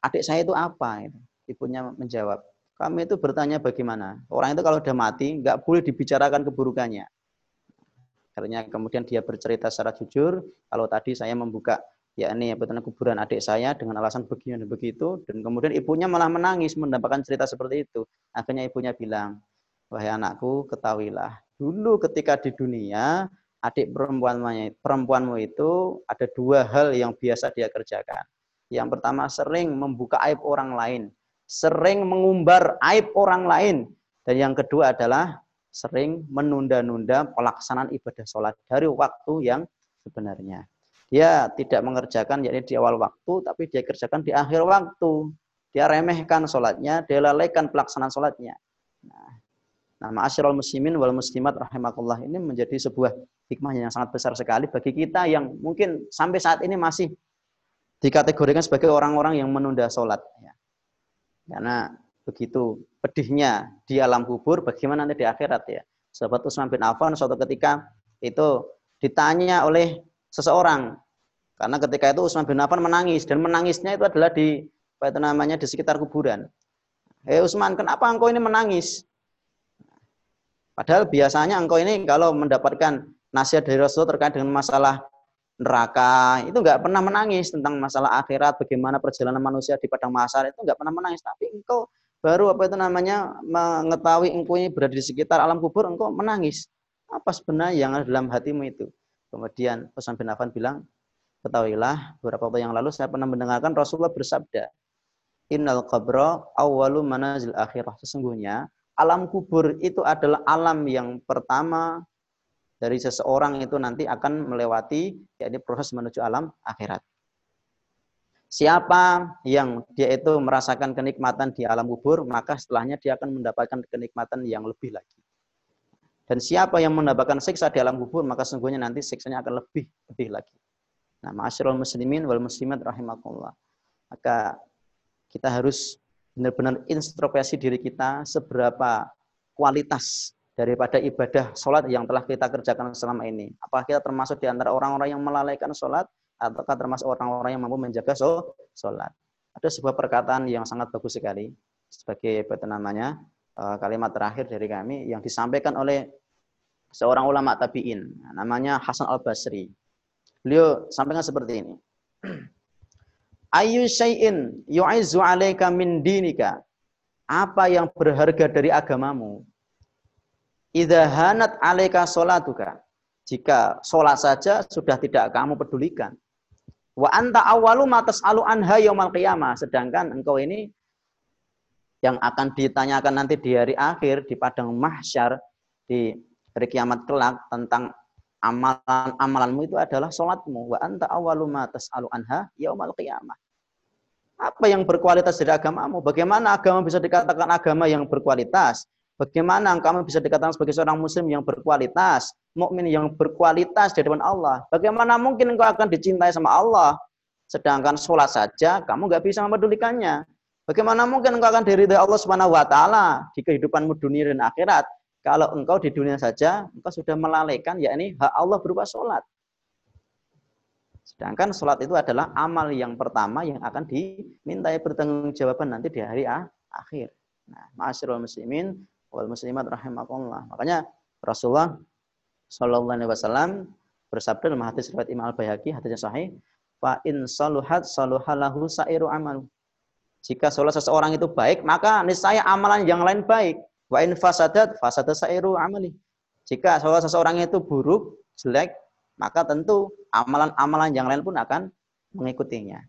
adik saya itu apa? Ibunya menjawab, kami itu bertanya bagaimana. Orang itu kalau sudah mati, nggak boleh dibicarakan keburukannya. Akhirnya kemudian dia bercerita secara jujur, kalau tadi saya membuka ya ini apa kuburan adik saya dengan alasan begini dan begitu, dan kemudian ibunya malah menangis mendapatkan cerita seperti itu. Akhirnya ibunya bilang, wahai anakku, ketahuilah, dulu ketika di dunia, adik perempuanmu, perempuanmu itu ada dua hal yang biasa dia kerjakan. Yang pertama sering membuka aib orang lain sering mengumbar aib orang lain. Dan yang kedua adalah sering menunda-nunda pelaksanaan ibadah sholat dari waktu yang sebenarnya. Dia tidak mengerjakan yakni di awal waktu, tapi dia kerjakan di akhir waktu. Dia remehkan sholatnya, dia lalaikan pelaksanaan sholatnya. Nah, nah ma'asyiral muslimin wal muslimat rahimakumullah ini menjadi sebuah hikmah yang sangat besar sekali bagi kita yang mungkin sampai saat ini masih dikategorikan sebagai orang-orang yang menunda sholat. Ya. Karena begitu pedihnya di alam kubur, bagaimana nanti di akhirat ya. Sahabat Utsman bin Affan suatu ketika itu ditanya oleh seseorang. Karena ketika itu Utsman bin Affan menangis dan menangisnya itu adalah di apa itu namanya di sekitar kuburan. Hei Utsman, kenapa engkau ini menangis? Padahal biasanya engkau ini kalau mendapatkan nasihat dari Rasul terkait dengan masalah neraka itu nggak pernah menangis tentang masalah akhirat bagaimana perjalanan manusia di padang mahsyar itu nggak pernah menangis. Tapi engkau baru apa itu namanya mengetahui engkau ini berada di sekitar alam kubur engkau menangis. Apa sebenarnya yang ada dalam hatimu itu? Kemudian Utsman bin Affan bilang ketahuilah beberapa waktu yang lalu saya pernah mendengarkan Rasulullah bersabda innal qabra awwalu manazil akhirah sesungguhnya alam kubur itu adalah alam yang pertama dari seseorang itu nanti akan melewati yakni proses menuju alam akhirat. Siapa yang dia itu merasakan kenikmatan di alam kubur, maka setelahnya dia akan mendapatkan kenikmatan yang lebih lagi. Dan siapa yang mendapatkan siksa di alam kubur, maka sungguhnya nanti siksanya akan lebih lebih lagi. Nah, ma'asyiral muslimin wal muslimat rahimakumullah. Maka kita harus benar-benar introspeksi diri kita seberapa kualitas daripada ibadah sholat yang telah kita kerjakan selama ini. Apakah kita termasuk di antara orang-orang yang melalaikan sholat, ataukah termasuk orang-orang yang mampu menjaga sholat. Ada sebuah perkataan yang sangat bagus sekali, sebagai namanya, eh, kalimat terakhir dari kami, yang disampaikan oleh seorang ulama tabi'in, namanya Hasan al-Basri. Beliau sampaikan seperti ini. Ayu syai'in yu'izzu alaika min dinika. Apa yang berharga dari agamamu? Idza hanat alaika salatuka. Jika sholat saja sudah tidak kamu pedulikan. Wa anta awalu matas alu anha yaumal qiyamah. Sedangkan engkau ini yang akan ditanyakan nanti di hari akhir di padang mahsyar di hari kiamat kelak tentang amalan-amalanmu itu adalah sholatmu. Wa anta awalu matas alu anha yaumal qiyamah. Apa yang berkualitas dari agamamu? Bagaimana agama bisa dikatakan agama yang berkualitas? Bagaimana kamu bisa dikatakan sebagai seorang muslim yang berkualitas, mukmin yang berkualitas di depan Allah? Bagaimana mungkin engkau akan dicintai sama Allah? Sedangkan sholat saja kamu nggak bisa mempedulikannya. Bagaimana mungkin engkau akan diridhai Allah Subhanahu wa taala di kehidupanmu dunia dan akhirat? Kalau engkau di dunia saja engkau sudah melalaikan yakni hak Allah berupa sholat. Sedangkan sholat itu adalah amal yang pertama yang akan dimintai pertanggungjawaban nanti di hari akhir. Nah, ma'asyiral muslimin, wal muslimat rahimakumullah. Makanya Rasulullah Shallallahu alaihi wasallam bersabda dalam hadis riwayat Imam Al-Baihaqi hadisnya sahih, fa in saluhat saluhalahu sairu amal. Jika sholat seseorang itu baik, maka niscaya amalan yang lain baik. Wa in fasadat fasadat sairu amali. Jika sholat seseorang itu buruk, jelek, maka tentu amalan-amalan yang lain pun akan mengikutinya.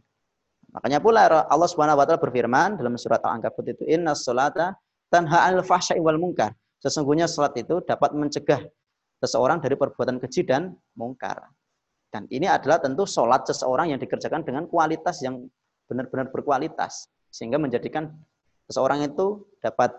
Makanya pula Allah Subhanahu wa taala berfirman dalam surat Al-Ankabut itu inna sholata tanha 'anil fahsya'i wal munkar. Sesungguhnya salat itu dapat mencegah seseorang dari perbuatan keji dan mungkar. Dan ini adalah tentu sholat seseorang yang dikerjakan dengan kualitas yang benar-benar berkualitas. Sehingga menjadikan seseorang itu dapat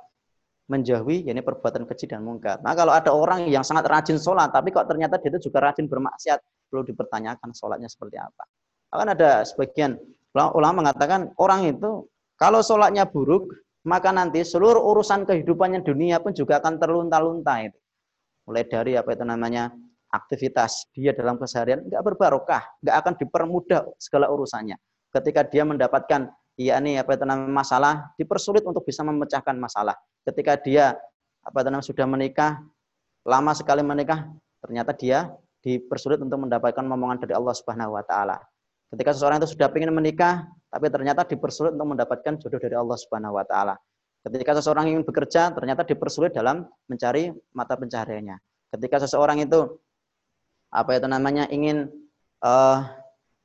menjauhi yakni perbuatan keji dan mungkar. Nah kalau ada orang yang sangat rajin sholat, tapi kok ternyata dia itu juga rajin bermaksiat, perlu dipertanyakan sholatnya seperti apa. Akan ada sebagian ulama mengatakan orang itu kalau sholatnya buruk, maka nanti seluruh urusan kehidupannya dunia pun juga akan terlunta-lunta itu. Mulai dari apa itu namanya aktivitas dia dalam keseharian nggak berbarokah, nggak akan dipermudah segala urusannya. Ketika dia mendapatkan yakni apa itu namanya masalah, dipersulit untuk bisa memecahkan masalah. Ketika dia apa itu namanya sudah menikah, lama sekali menikah, ternyata dia dipersulit untuk mendapatkan momongan dari Allah Subhanahu wa taala. Ketika seseorang itu sudah ingin menikah, tapi ternyata dipersulit untuk mendapatkan jodoh dari Allah Subhanahu wa taala. Ketika seseorang ingin bekerja, ternyata dipersulit dalam mencari mata pencahariannya. Ketika seseorang itu apa itu namanya ingin uh,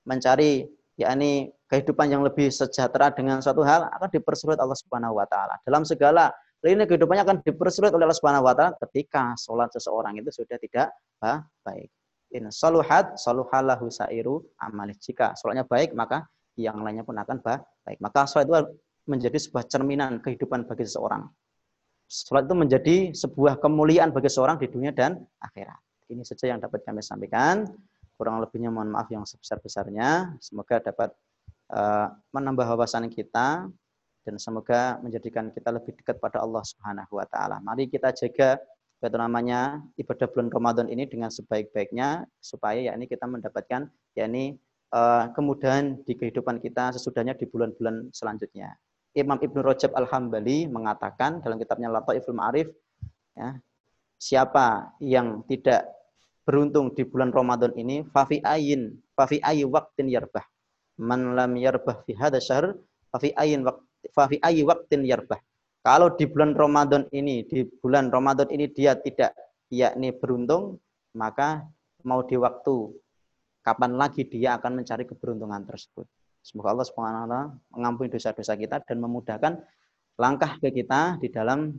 mencari yakni kehidupan yang lebih sejahtera dengan suatu hal akan dipersulit Allah Subhanahu wa taala. Dalam segala lini kehidupannya akan dipersulit oleh Allah Subhanahu wa taala ketika sholat seseorang itu sudah tidak baik in saluhat saluhalahu sairu amalih. Jika sholatnya baik, maka yang lainnya pun akan baik. Maka sholat itu menjadi sebuah cerminan kehidupan bagi seseorang. Sholat itu menjadi sebuah kemuliaan bagi seseorang di dunia dan akhirat. Ini saja yang dapat kami sampaikan. Kurang lebihnya mohon maaf yang sebesar-besarnya. Semoga dapat uh, menambah wawasan kita dan semoga menjadikan kita lebih dekat pada Allah Subhanahu wa taala. Mari kita jaga itu namanya ibadah bulan Ramadan ini dengan sebaik-baiknya supaya ya ini kita mendapatkan ya ini uh, kemudahan di kehidupan kita sesudahnya di bulan-bulan selanjutnya. Imam Ibnu Rajab Al-Hambali mengatakan dalam kitabnya Lataiful Ma'arif ya, siapa yang tidak beruntung di bulan Ramadan ini fafi ayin fafi ayi waktin yarbah man lam yarbah fi hadha syahr fafi ayin fafi ayi waktin yarbah kalau di bulan Ramadan ini, di bulan Ramadan ini dia tidak yakni beruntung, maka mau di waktu kapan lagi dia akan mencari keberuntungan tersebut. Semoga Allah SWT mengampuni dosa-dosa kita dan memudahkan langkah ke kita di dalam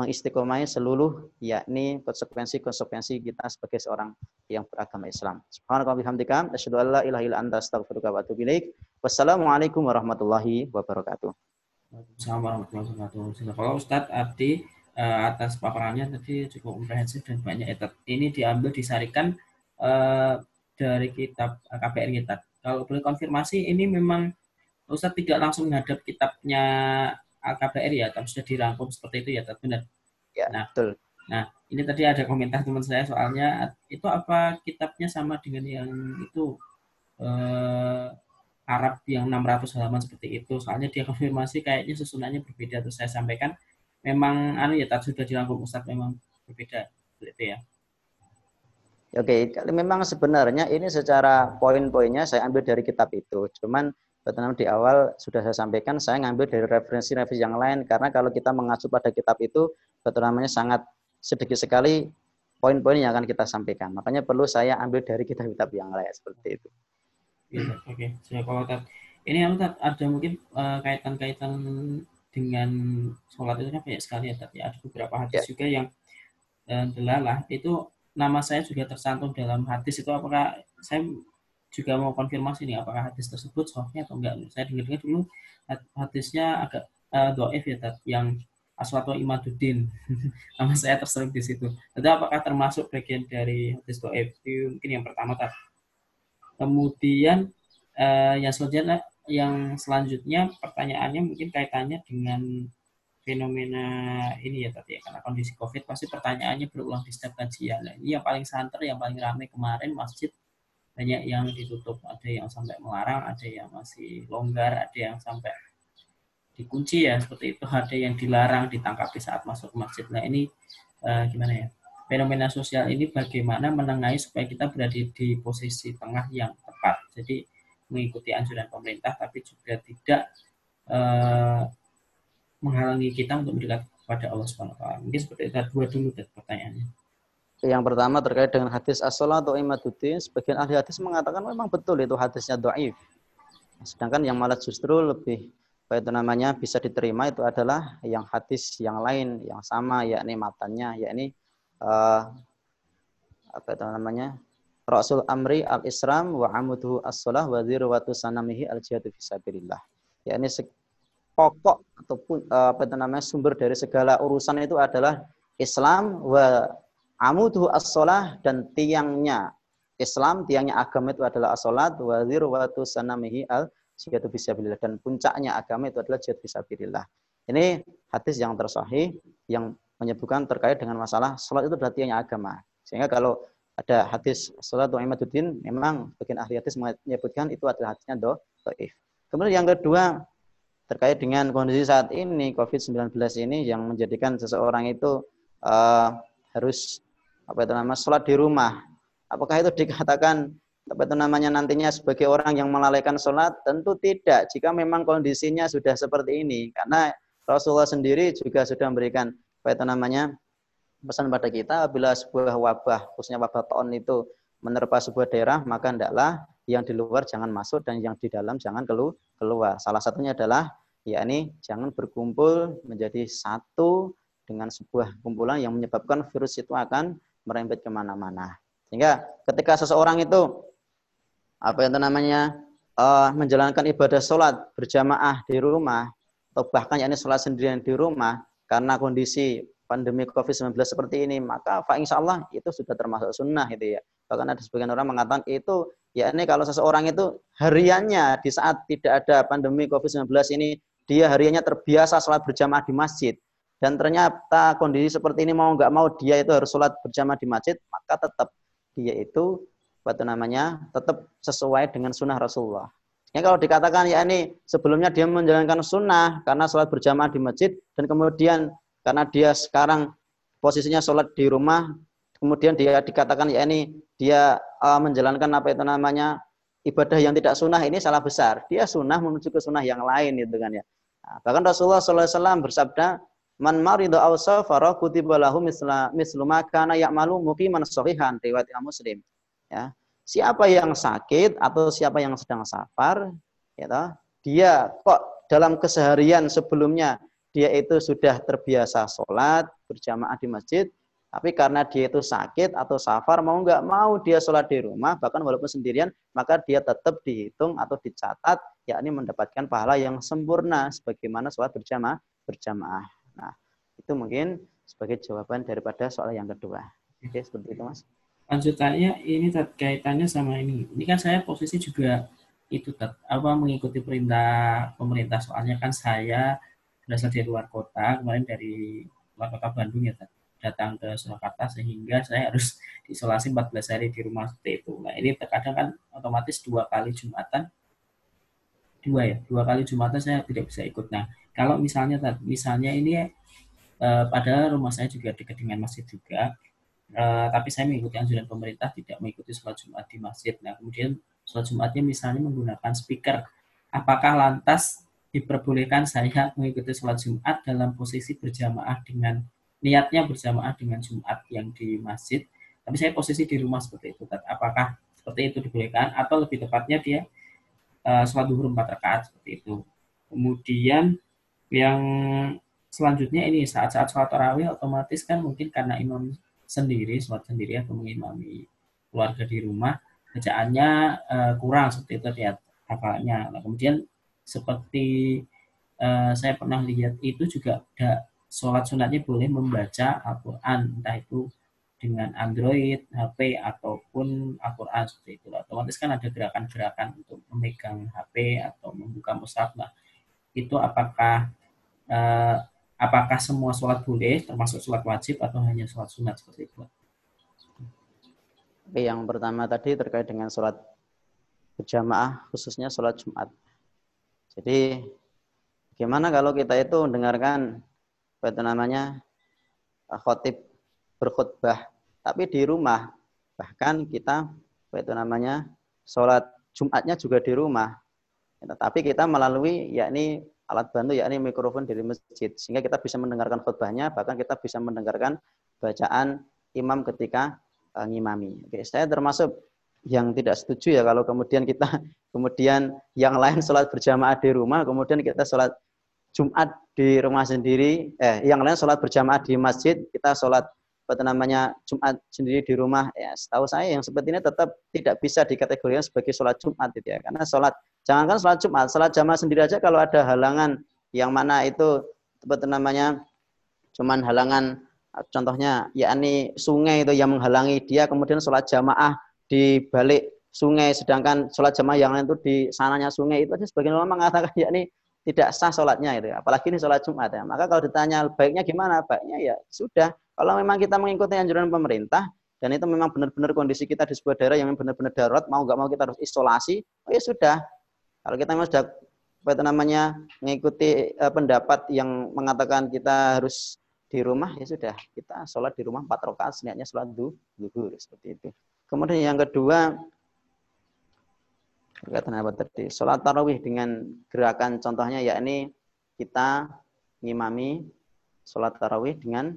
mengistiqomai seluruh yakni konsekuensi-konsekuensi kita sebagai seorang yang beragama Islam. Subhanallah bihamdika asyhadu an la ilaha illa anta astaghfiruka wa atubu ilaik. Wassalamualaikum warahmatullahi wabarakatuh. Assalamualaikum warahmatullahi wabarakatuh. Kalau Ustadz Abdi uh, atas paparannya tadi cukup komprehensif dan banyak etat. Ini diambil disarikan uh, dari kitab eh, KPR kita. Kalau boleh konfirmasi, ini memang Ustadz tidak langsung menghadap kitabnya KPR ya, tapi sudah dirangkum seperti itu ya, benar? Ya, nah, betul. Nah, ini tadi ada komentar teman saya soalnya itu apa kitabnya sama dengan yang itu Arab yang 600 halaman seperti itu. Soalnya dia konfirmasi kayaknya susunannya berbeda. Terus saya sampaikan memang anu ya tadi sudah dirangkum Ustaz memang berbeda seperti ya. Oke, memang sebenarnya ini secara poin-poinnya saya ambil dari kitab itu. Cuman betul di awal sudah saya sampaikan saya ngambil dari referensi-referensi yang lain karena kalau kita mengacu pada kitab itu betul namanya sangat sedikit sekali poin-poin yang akan kita sampaikan. Makanya perlu saya ambil dari kitab-kitab yang lain seperti itu. Iya, oke. Saya kalau ini ada mungkin uh, kaitan-kaitan dengan sholat itu kan banyak sekali ya, tapi ada beberapa hadis yeah. juga yang uh, delalah itu nama saya juga tersantum dalam hadis itu apakah saya juga mau konfirmasi nih apakah hadis tersebut soalnya atau enggak saya dengar-dengar dulu hadisnya agak uh, doif ya tat, yang Aswato Imaduddin nama saya terselip di situ. Jadi apakah termasuk bagian dari hadis doif? Mungkin yang pertama tat. Kemudian uh, yang selanjutnya yang selanjutnya pertanyaannya mungkin kaitannya dengan fenomena ini ya tadi ya karena kondisi covid pasti pertanyaannya berulang di setiap kajian nah, ini yang paling santer yang paling ramai kemarin masjid banyak yang ditutup ada yang sampai melarang ada yang masih longgar ada yang sampai dikunci ya seperti itu ada yang dilarang ditangkap di saat masuk ke masjid nah ini uh, gimana ya fenomena sosial ini bagaimana menengahi supaya kita berada di posisi tengah yang tepat. Jadi mengikuti anjuran pemerintah tapi juga tidak uh, menghalangi kita untuk mendekat kepada Allah Subhanahu wa taala. Mungkin seperti itu dua dulu pertanyaannya. Yang pertama terkait dengan hadis as-salat atau imaduddin, sebagian ahli hadis mengatakan memang betul itu hadisnya dhaif. Sedangkan yang malah justru lebih apa itu namanya bisa diterima itu adalah yang hadis yang lain yang sama yakni matanya yakni uh, apa itu namanya Rasul Amri al-Islam wa amuduhu as-salah wa zirwatu sanamihi al-jihadu fisabilillah. Ya ini pokok ataupun uh, apa itu namanya sumber dari segala urusan itu adalah Islam wa amuduhu as-salah dan tiangnya Islam, tiangnya agama itu adalah as-salat wa zirwatu sanamihi al-jihadu fisabilillah dan puncaknya agama itu adalah jihad fisabilillah. Ini hadis yang tersahih yang menyebutkan terkait dengan masalah sholat itu berarti hanya agama. Sehingga kalau ada hadis sholat imaduddin, memang bagian ahli hadis menyebutkan itu adalah hadisnya do, doif. Kemudian yang kedua, terkait dengan kondisi saat ini COVID-19 ini yang menjadikan seseorang itu uh, harus apa itu nama sholat di rumah. Apakah itu dikatakan apa itu namanya nantinya sebagai orang yang melalaikan sholat? Tentu tidak. Jika memang kondisinya sudah seperti ini, karena Rasulullah sendiri juga sudah memberikan apa itu namanya pesan pada kita apabila sebuah wabah khususnya wabah tahun itu menerpa sebuah daerah maka hendaklah yang di luar jangan masuk dan yang di dalam jangan keluar. Salah satunya adalah yakni jangan berkumpul menjadi satu dengan sebuah kumpulan yang menyebabkan virus itu akan merembet ke mana-mana. Sehingga ketika seseorang itu apa yang namanya uh, menjalankan ibadah sholat berjamaah di rumah atau bahkan yakni sholat sendirian di rumah karena kondisi pandemi COVID-19 seperti ini, maka fa insya Allah itu sudah termasuk sunnah gitu ya. Bahkan ada sebagian orang mengatakan itu ya ini kalau seseorang itu hariannya di saat tidak ada pandemi COVID-19 ini dia hariannya terbiasa sholat berjamaah di masjid dan ternyata kondisi seperti ini mau nggak mau dia itu harus sholat berjamaah di masjid maka tetap dia itu apa namanya tetap sesuai dengan sunnah Rasulullah. Ya kalau dikatakan ya ini sebelumnya dia menjalankan sunnah karena sholat berjamaah di masjid dan kemudian karena dia sekarang posisinya sholat di rumah kemudian dia dikatakan ya ini dia uh, menjalankan apa itu namanya ibadah yang tidak sunnah ini salah besar. Dia sunnah menuju ke sunnah yang lain gitu kan ya. Nah, bahkan Rasulullah SAW bersabda, Man maridu aw safara kutiba lahu misla mislu ma kana ya'malu muqiman sahihan riwayat Imam Muslim. Ya. Siapa yang sakit atau siapa yang sedang safar, ya toh, dia kok dalam keseharian sebelumnya dia itu sudah terbiasa sholat berjamaah di masjid, tapi karena dia itu sakit atau safar, mau nggak mau dia sholat di rumah, bahkan walaupun sendirian, maka dia tetap dihitung atau dicatat yakni mendapatkan pahala yang sempurna sebagaimana sholat berjamaah berjamaah. Itu mungkin sebagai jawaban daripada soal yang kedua. Oke, seperti itu Mas. Lanjutannya ini kaitannya sama ini. Ini kan saya posisi juga itu apa mengikuti perintah pemerintah soalnya kan saya berasal dari luar kota kemarin dari luar kota Bandung ya datang ke Surakarta sehingga saya harus isolasi 14 hari di rumah seperti itu. Nah ini terkadang kan otomatis dua kali Jumatan dua ya dua kali jumatan saya tidak bisa ikut nah kalau misalnya misalnya ini eh, padahal rumah saya juga dekat dengan masjid juga. Eh, tapi saya mengikuti anjuran pemerintah tidak mengikuti sholat jumat di masjid. Nah kemudian sholat jumatnya misalnya menggunakan speaker. Apakah lantas diperbolehkan saya mengikuti sholat jumat dalam posisi berjamaah dengan niatnya berjamaah dengan jumat yang di masjid? Tapi saya posisi di rumah seperti itu apakah seperti itu dibolehkan? Atau lebih tepatnya dia uh, sholat duhur empat rakaat seperti itu. Kemudian yang selanjutnya ini saat-saat sholat tarawih otomatis kan mungkin karena imam sendiri sholat sendiri atau mengimami keluarga di rumah bacaannya uh, kurang seperti itu lihat hafalannya. Nah, kemudian seperti uh, saya pernah lihat itu juga ada sholat sunatnya boleh membaca Al-Quran entah itu dengan Android, HP ataupun Al-Quran seperti itu. Otomatis kan ada gerakan-gerakan untuk memegang HP atau membuka mushaf. Nah, itu apakah eh, apakah semua sholat boleh termasuk sholat wajib atau hanya sholat sunat seperti itu? Oke, yang pertama tadi terkait dengan sholat berjamaah khususnya sholat Jumat. Jadi gimana kalau kita itu mendengarkan apa itu namanya khotib berkhutbah tapi di rumah bahkan kita apa itu namanya sholat Jumatnya juga di rumah ya, tapi kita melalui yakni alat bantu yakni mikrofon dari masjid. Sehingga kita bisa mendengarkan khutbahnya bahkan kita bisa mendengarkan bacaan imam ketika uh, ngimami. Oke, saya termasuk yang tidak setuju ya kalau kemudian kita kemudian yang lain sholat berjamaah di rumah kemudian kita sholat Jumat di rumah sendiri eh yang lain sholat berjamaah di masjid kita sholat apa namanya Jumat sendiri di rumah. Ya setahu saya yang seperti ini tetap tidak bisa dikategorikan sebagai sholat Jumat gitu ya. Karena sholat jangankan sholat Jumat sholat jamaah sendiri aja kalau ada halangan yang mana itu apa namanya cuman halangan contohnya yakni sungai itu yang menghalangi dia kemudian sholat jamaah di balik sungai sedangkan sholat jamaah yang lain itu di sananya sungai itu aja sebagian ulama mengatakan yakni tidak sah sholatnya itu. Apalagi ini sholat Jumat ya. Maka kalau ditanya baiknya gimana? Baiknya ya sudah. Kalau memang kita mengikuti anjuran pemerintah dan itu memang benar-benar kondisi kita di sebuah daerah yang benar-benar darurat, mau nggak mau kita harus isolasi, oh ya sudah. Kalau kita memang sudah apa itu namanya mengikuti uh, pendapat yang mengatakan kita harus di rumah ya sudah kita sholat di rumah empat rakaat niatnya sholat duhur seperti itu. Kemudian yang kedua berkaitan apa tadi? Sholat tarawih dengan gerakan contohnya yakni kita ngimami sholat tarawih dengan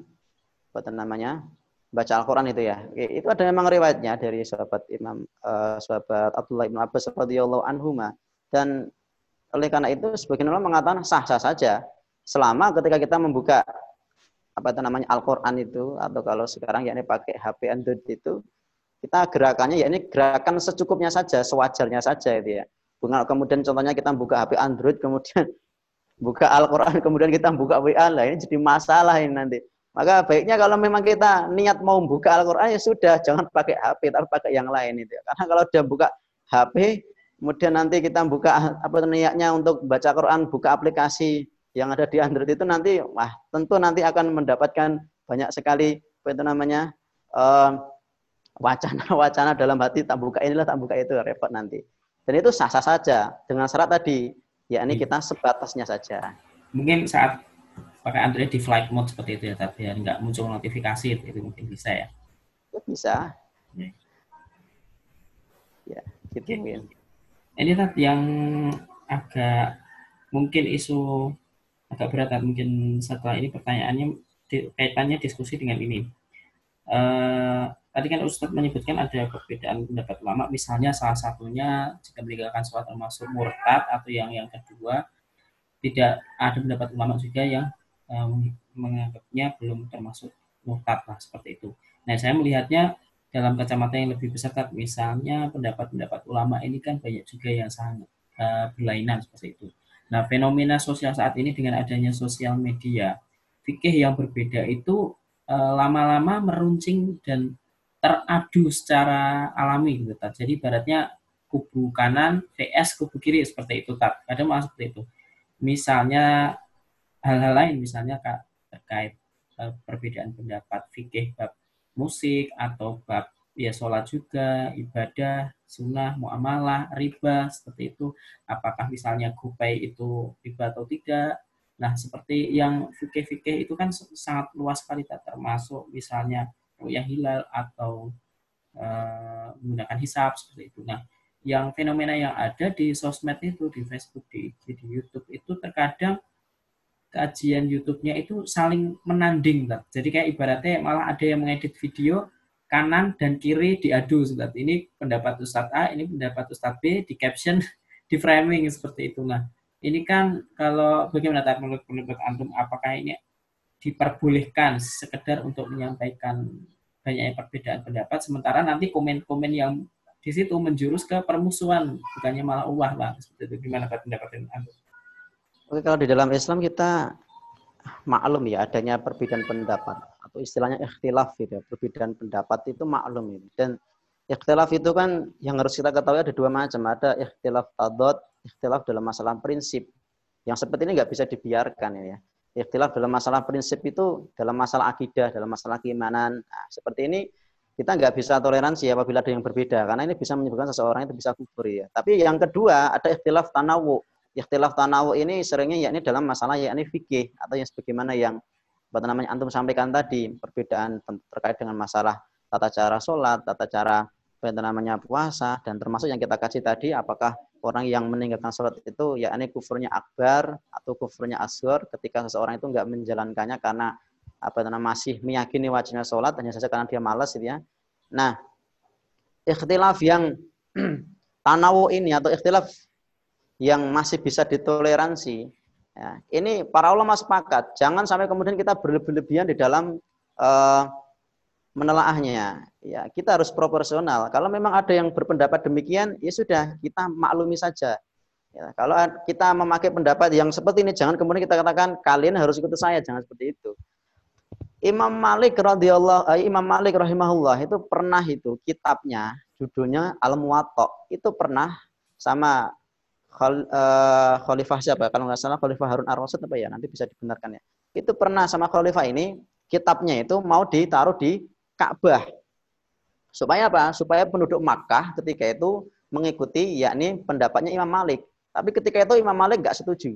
apa namanya baca Al-Quran itu ya. Itu ada memang riwayatnya dari sahabat Imam uh, sahabat Abdullah bin Abbas radhiyallahu anhu dan oleh karena itu sebagian ulama mengatakan sah-sah saja selama ketika kita membuka apa itu namanya Al-Qur'an itu atau kalau sekarang yakni pakai HP Android itu kita gerakannya ya ini gerakan secukupnya saja, sewajarnya saja itu ya. Bukan kemudian contohnya kita buka HP Android, kemudian buka Al-Quran, kemudian kita buka WA, lah ini jadi masalah ini nanti. Maka baiknya kalau memang kita niat mau buka Al-Quran ya sudah, jangan pakai HP, tapi pakai yang lain itu. Ya. Karena kalau sudah buka HP, kemudian nanti kita buka apa niatnya untuk baca Quran, buka aplikasi yang ada di Android itu nanti, wah tentu nanti akan mendapatkan banyak sekali apa itu namanya uh, wacana-wacana dalam hati tak buka inilah tak buka itu repot nanti. Dan itu sah-sah saja dengan syarat tadi, yakni hmm. kita sebatasnya saja. Mungkin saat pakai Android di flight mode seperti itu ya, tapi ya nggak muncul notifikasi itu, itu mungkin bisa ya. bisa. Ya, gitu okay. mungkin. Ini tadi yang agak mungkin isu agak berat mungkin setelah ini pertanyaannya kaitannya diskusi dengan ini. Uh, Tadi kan Ustadz menyebutkan ada perbedaan pendapat ulama, misalnya salah satunya jika meninggalkan sholat termasuk murtad atau yang yang kedua tidak ada pendapat ulama juga yang um, menganggapnya belum termasuk murtad lah seperti itu. Nah saya melihatnya dalam kacamata yang lebih besar, misalnya pendapat-pendapat ulama ini kan banyak juga yang sangat uh, berlainan seperti itu. Nah fenomena sosial saat ini dengan adanya sosial media, fikih yang berbeda itu lama-lama uh, meruncing dan teradu secara alami gitu tat. Jadi ibaratnya kubu kanan vs kubu kiri seperti itu tat. Ada malah seperti itu. Misalnya hal-hal lain misalnya kak terkait uh, perbedaan pendapat fikih bab musik atau bab ya sholat juga ibadah sunnah muamalah riba seperti itu apakah misalnya kupai itu riba atau tidak nah seperti yang fikih-fikih itu kan sangat luas sekali termasuk misalnya ru'yah hilal atau uh, menggunakan hisap seperti itu. Nah, yang fenomena yang ada di sosmed itu, di Facebook, di di YouTube itu terkadang kajian YouTube-nya itu saling menanding. Tak? Jadi kayak ibaratnya malah ada yang mengedit video kanan dan kiri diadu. Tak? Ini pendapat Ustadz A, ini pendapat Ustadz B, di caption, di framing seperti itu. Nah, ini kan kalau bagaimana menurut pendapat Antum, apakah ini diperbolehkan sekedar untuk menyampaikan banyaknya perbedaan pendapat sementara nanti komen-komen yang di situ menjurus ke permusuhan bukannya malah ulah lah seperti itu gimana pendapat Anda? Oke kalau di dalam Islam kita maklum ya adanya perbedaan pendapat atau istilahnya ikhtilaf gitu ya. perbedaan pendapat itu maklum ini dan ikhtilaf itu kan yang harus kita ketahui ada dua macam ada ikhtilaf tadot ikhtilaf dalam masalah prinsip yang seperti ini nggak bisa dibiarkan ya ikhtilaf dalam masalah prinsip itu dalam masalah akidah, dalam masalah keimanan. Nah, seperti ini kita nggak bisa toleransi apabila ada yang berbeda karena ini bisa menyebabkan seseorang itu bisa kufur ya. Tapi yang kedua ada ikhtilaf tanawu. Ikhtilaf tanawu ini seringnya yakni dalam masalah yakni fikih atau yang sebagaimana yang apa namanya antum sampaikan tadi perbedaan terkait dengan masalah tata cara sholat, tata cara apa namanya puasa dan termasuk yang kita kasih tadi apakah orang yang meninggalkan sholat itu yakni kufurnya akbar atau kufurnya asghar ketika seseorang itu enggak menjalankannya karena apa namanya masih meyakini wajibnya sholat hanya saja karena dia malas gitu ya. Nah, ikhtilaf yang tanawu ini atau ikhtilaf yang masih bisa ditoleransi ya, ini para ulama sepakat jangan sampai kemudian kita berlebihan di dalam uh, menelaahnya. Ya, kita harus proporsional. Kalau memang ada yang berpendapat demikian, ya sudah kita maklumi saja. Ya, kalau kita memakai pendapat yang seperti ini, jangan kemudian kita katakan kalian harus ikut saya, jangan seperti itu. Imam Malik radhiyallahu eh, Imam Malik rahimahullah itu pernah itu kitabnya judulnya Al Muwatta itu pernah sama Khal, uh, Khalifah siapa? Kalau nggak salah Khalifah Harun Ar-Rasyid apa ya? Nanti bisa dibenarkan ya. Itu pernah sama Khalifah ini kitabnya itu mau ditaruh di Ka'bah. Supaya apa? Supaya penduduk Makkah ketika itu mengikuti yakni pendapatnya Imam Malik. Tapi ketika itu Imam Malik nggak setuju.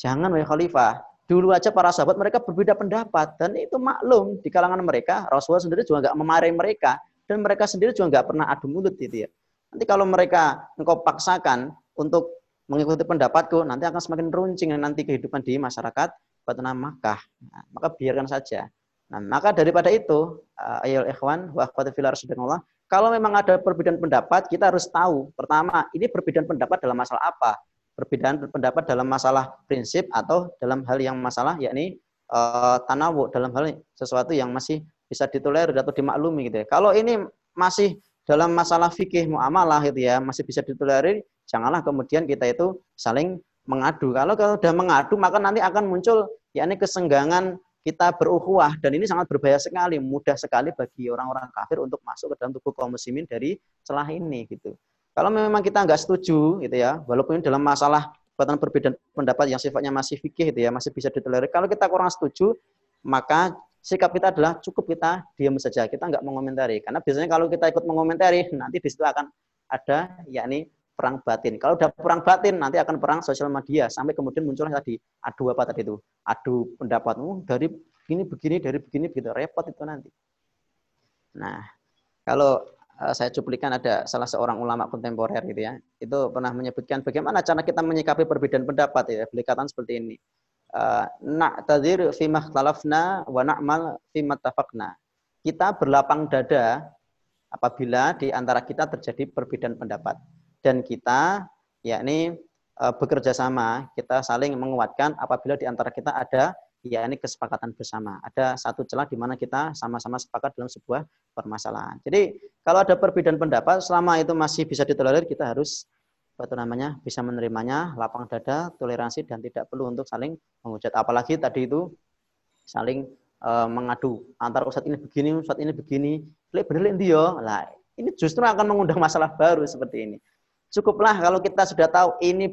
Jangan wahai Khalifah. Dulu aja para sahabat mereka berbeda pendapat dan itu maklum di kalangan mereka. Rasulullah sendiri juga nggak memarahi mereka dan mereka sendiri juga nggak pernah adu mulut gitu ya. Nanti kalau mereka engkau paksakan untuk mengikuti pendapatku, nanti akan semakin runcing nanti kehidupan di masyarakat Batna Makkah. Nah, maka biarkan saja. Nah, maka daripada itu, uh, ayol ikhwan wa Allah, kalau memang ada perbedaan pendapat, kita harus tahu. Pertama, ini perbedaan pendapat dalam masalah apa? Perbedaan pendapat dalam masalah prinsip atau dalam hal yang masalah yakni uh, tanawu dalam hal sesuatu yang masih bisa ditolerir atau dimaklumi gitu ya. Kalau ini masih dalam masalah fikih muamalah gitu ya, masih bisa ditolerir, janganlah kemudian kita itu saling mengadu. Kalau kalau sudah mengadu maka nanti akan muncul yakni kesenggangan kita berukhuwah dan ini sangat berbahaya sekali, mudah sekali bagi orang-orang kafir untuk masuk ke dalam tubuh kaum muslimin dari celah ini gitu. Kalau memang kita nggak setuju gitu ya, walaupun dalam masalah kekuatan perbedaan pendapat yang sifatnya masih fikih gitu ya, masih bisa ditolerir. Kalau kita kurang setuju, maka sikap kita adalah cukup kita diam saja, kita nggak mengomentari. Karena biasanya kalau kita ikut mengomentari, nanti di situ akan ada yakni perang batin. Kalau udah perang batin, nanti akan perang sosial media sampai kemudian muncul tadi adu apa tadi itu? Adu pendapatmu dari begini begini dari begini begitu repot itu nanti. Nah, kalau uh, saya cuplikan ada salah seorang ulama kontemporer gitu ya, itu pernah menyebutkan bagaimana cara kita menyikapi perbedaan pendapat ya, beli seperti ini. Uh, na'tadir fi makhtalafna wa na'mal fi mattafaqna. Kita berlapang dada apabila di antara kita terjadi perbedaan pendapat dan kita yakni e, bekerja sama, kita saling menguatkan apabila di antara kita ada yakni kesepakatan bersama. Ada satu celah di mana kita sama-sama sepakat dalam sebuah permasalahan. Jadi kalau ada perbedaan pendapat, selama itu masih bisa ditolerir, kita harus apa namanya bisa menerimanya, lapang dada, toleransi dan tidak perlu untuk saling menghujat. Apalagi tadi itu saling e, mengadu antara ustadz ini begini, ustadz ini begini, lek bener. Lah, ini justru akan mengundang masalah baru seperti ini. Cukuplah kalau kita sudah tahu ini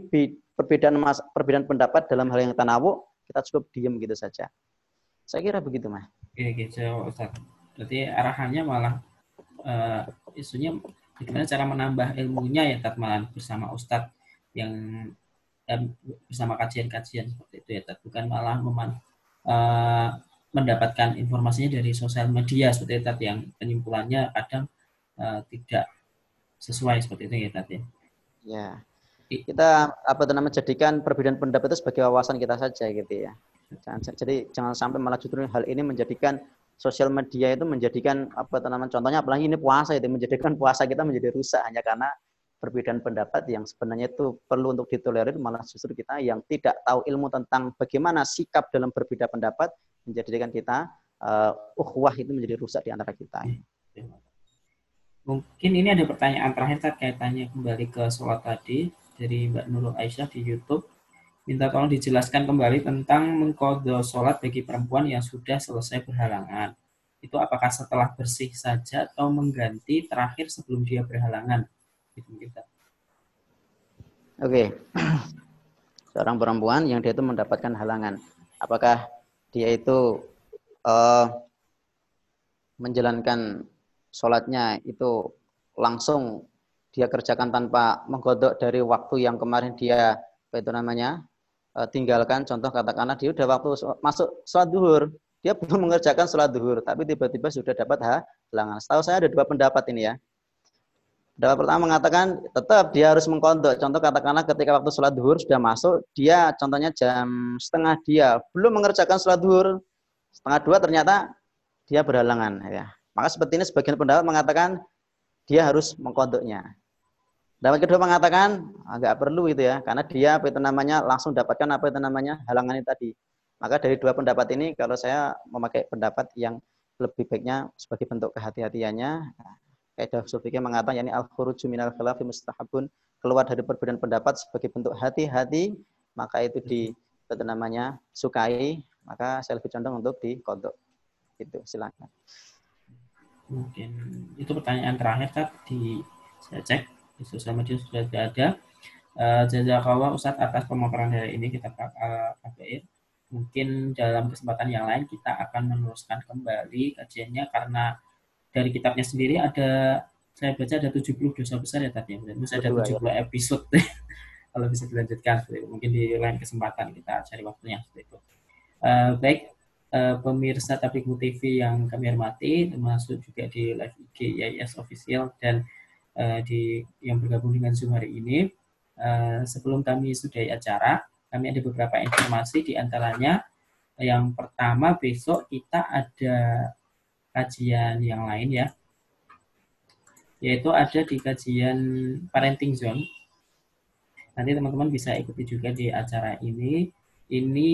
perbedaan mas, perbedaan pendapat dalam hal yang tanawu, kita cukup diam gitu saja. Saya kira begitu, Mas. Oke, gitu, Ustaz. Berarti arahannya malah uh, isunya bagaimana cara menambah ilmunya ya, Tat, malah bersama Ustadz yang eh, bersama kajian-kajian seperti itu ya, Tat. Bukan malah meman, uh, mendapatkan informasinya dari sosial media seperti itu, Tat, yang penyimpulannya kadang uh, tidak sesuai seperti itu ya, Tat, ya. Ya. Kita apa namanya jadikan perbedaan pendapat itu sebagai wawasan kita saja gitu ya. Jangan, jadi jangan sampai malah justru hal ini menjadikan sosial media itu menjadikan apa namanya contohnya apalagi ini puasa itu menjadikan puasa kita menjadi rusak hanya karena perbedaan pendapat yang sebenarnya itu perlu untuk ditolerir malah justru kita yang tidak tahu ilmu tentang bagaimana sikap dalam berbeda pendapat menjadikan kita uh, uhwah itu menjadi rusak di antara kita. Ya. Mungkin ini ada pertanyaan terakhir kaitannya kembali ke sholat tadi dari Mbak Nurul Aisyah di YouTube. Minta tolong dijelaskan kembali tentang mengkodo sholat bagi perempuan yang sudah selesai berhalangan. Itu apakah setelah bersih saja atau mengganti terakhir sebelum dia berhalangan? Itu kita. Oke. Seorang perempuan yang dia itu mendapatkan halangan. Apakah dia itu uh, menjalankan sholatnya itu langsung dia kerjakan tanpa menggodok dari waktu yang kemarin dia apa itu namanya eh, tinggalkan. Contoh katakanlah dia udah waktu masuk sholat duhur. Dia belum mengerjakan sholat duhur tapi tiba-tiba sudah dapat halangan. Setahu saya ada dua pendapat ini ya. Pendapat pertama mengatakan tetap dia harus mengkodok. Contoh katakanlah ketika waktu sholat duhur sudah masuk dia contohnya jam setengah dia belum mengerjakan sholat duhur. Setengah dua ternyata dia berhalangan ya maka seperti ini sebagian pendapat mengatakan dia harus mengkodoknya. Dapat kedua mengatakan agak perlu itu ya, karena dia apa itu namanya langsung dapatkan apa itu namanya halangan itu tadi. Maka dari dua pendapat ini, kalau saya memakai pendapat yang lebih baiknya sebagai bentuk kehati-hatiannya, kaidah sufiknya mengatakan yakni al khuruju minal khilafi mustahabun keluar dari perbedaan pendapat sebagai bentuk hati-hati, maka itu di itu namanya sukai, maka saya lebih condong untuk dikodok. Itu silakan mungkin itu pertanyaan terakhir tadi saya cek di sosial media sudah ada Uh, Jazakallah Ustadz atas pemaparan hari ini kita uh, Mungkin dalam kesempatan yang lain kita akan meneruskan kembali kajiannya karena dari kitabnya sendiri ada saya baca ada 70 dosa besar ya tadi ya. Ada 70 ya. episode kalau bisa dilanjutkan mungkin di lain kesempatan kita cari waktunya seperti itu. Uh, baik uh, pemirsa Tabikmu TV yang kami hormati termasuk juga di live IG YIS official dan uh, di yang bergabung dengan Zoom hari ini. Uh, sebelum kami sudahi acara, kami ada beberapa informasi di antaranya yang pertama besok kita ada kajian yang lain ya yaitu ada di kajian parenting zone. Nanti teman-teman bisa ikuti juga di acara ini. Ini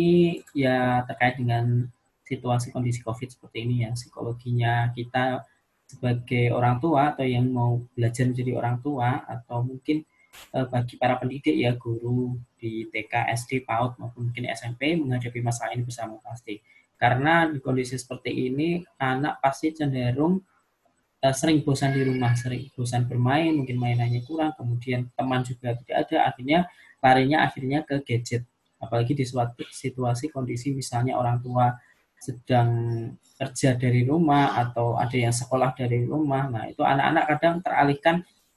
ya terkait dengan situasi kondisi COVID seperti ini ya, psikologinya kita sebagai orang tua atau yang mau belajar menjadi orang tua atau mungkin eh, bagi para pendidik ya guru di TK, SD, PAUD maupun mungkin SMP menghadapi masalah ini bersama pasti. Karena di kondisi seperti ini anak pasti cenderung Eh, sering bosan di rumah, sering bosan bermain, mungkin mainannya kurang, kemudian teman juga tidak ada, akhirnya larinya akhirnya ke gadget. Apalagi di suatu situasi kondisi misalnya orang tua sedang kerja dari rumah atau ada yang sekolah dari rumah, nah itu anak-anak kadang teralihkan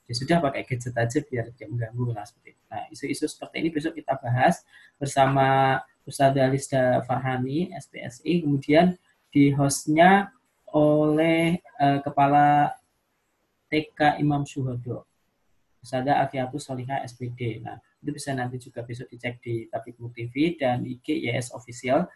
ya sudah pakai gadget aja biar tidak mengganggu lah seperti itu. Nah isu-isu seperti ini besok kita bahas bersama Ustaz Alista Farhani SPSI, kemudian di hostnya oleh uh, Kepala TK Imam Syuhado, Sada Afiatus Solihah SPD. Nah, itu bisa nanti juga besok dicek di Tapikmu TV dan IG YS Official.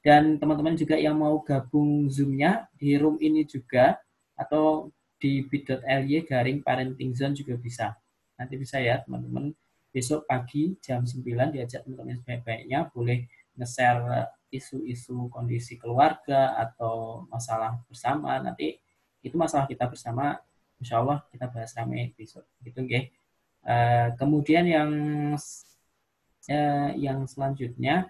Dan teman-teman juga yang mau gabung Zoom-nya di room ini juga, atau di bit.ly garing parenting zone juga bisa. Nanti bisa ya teman-teman. Besok pagi jam 9 diajak teman-teman sebaik-baiknya boleh nge-share isu-isu kondisi keluarga atau masalah bersama. Nanti itu masalah kita bersama insya Allah kita bahas rame besok. Gitu ya uh, kemudian yang uh, yang selanjutnya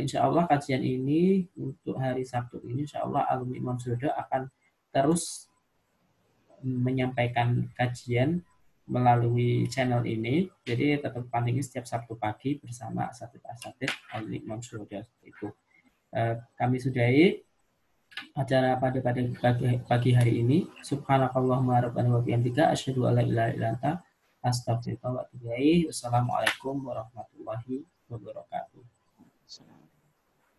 insya Allah kajian ini untuk hari Sabtu ini insya Allah alumni Imam Sudo akan terus menyampaikan kajian melalui channel ini jadi tetap pantengin setiap Sabtu pagi bersama asatid asatid alumni Imam Sudo itu Eh, kami sudahi acara pada pada pagi, pagi hari ini. Subhanakallahumma rabbana wa bihamdika asyhadu an la ilaha illa anta astaghfiruka wa atubu Wassalamualaikum warahmatullahi wabarakatuh. Shalom.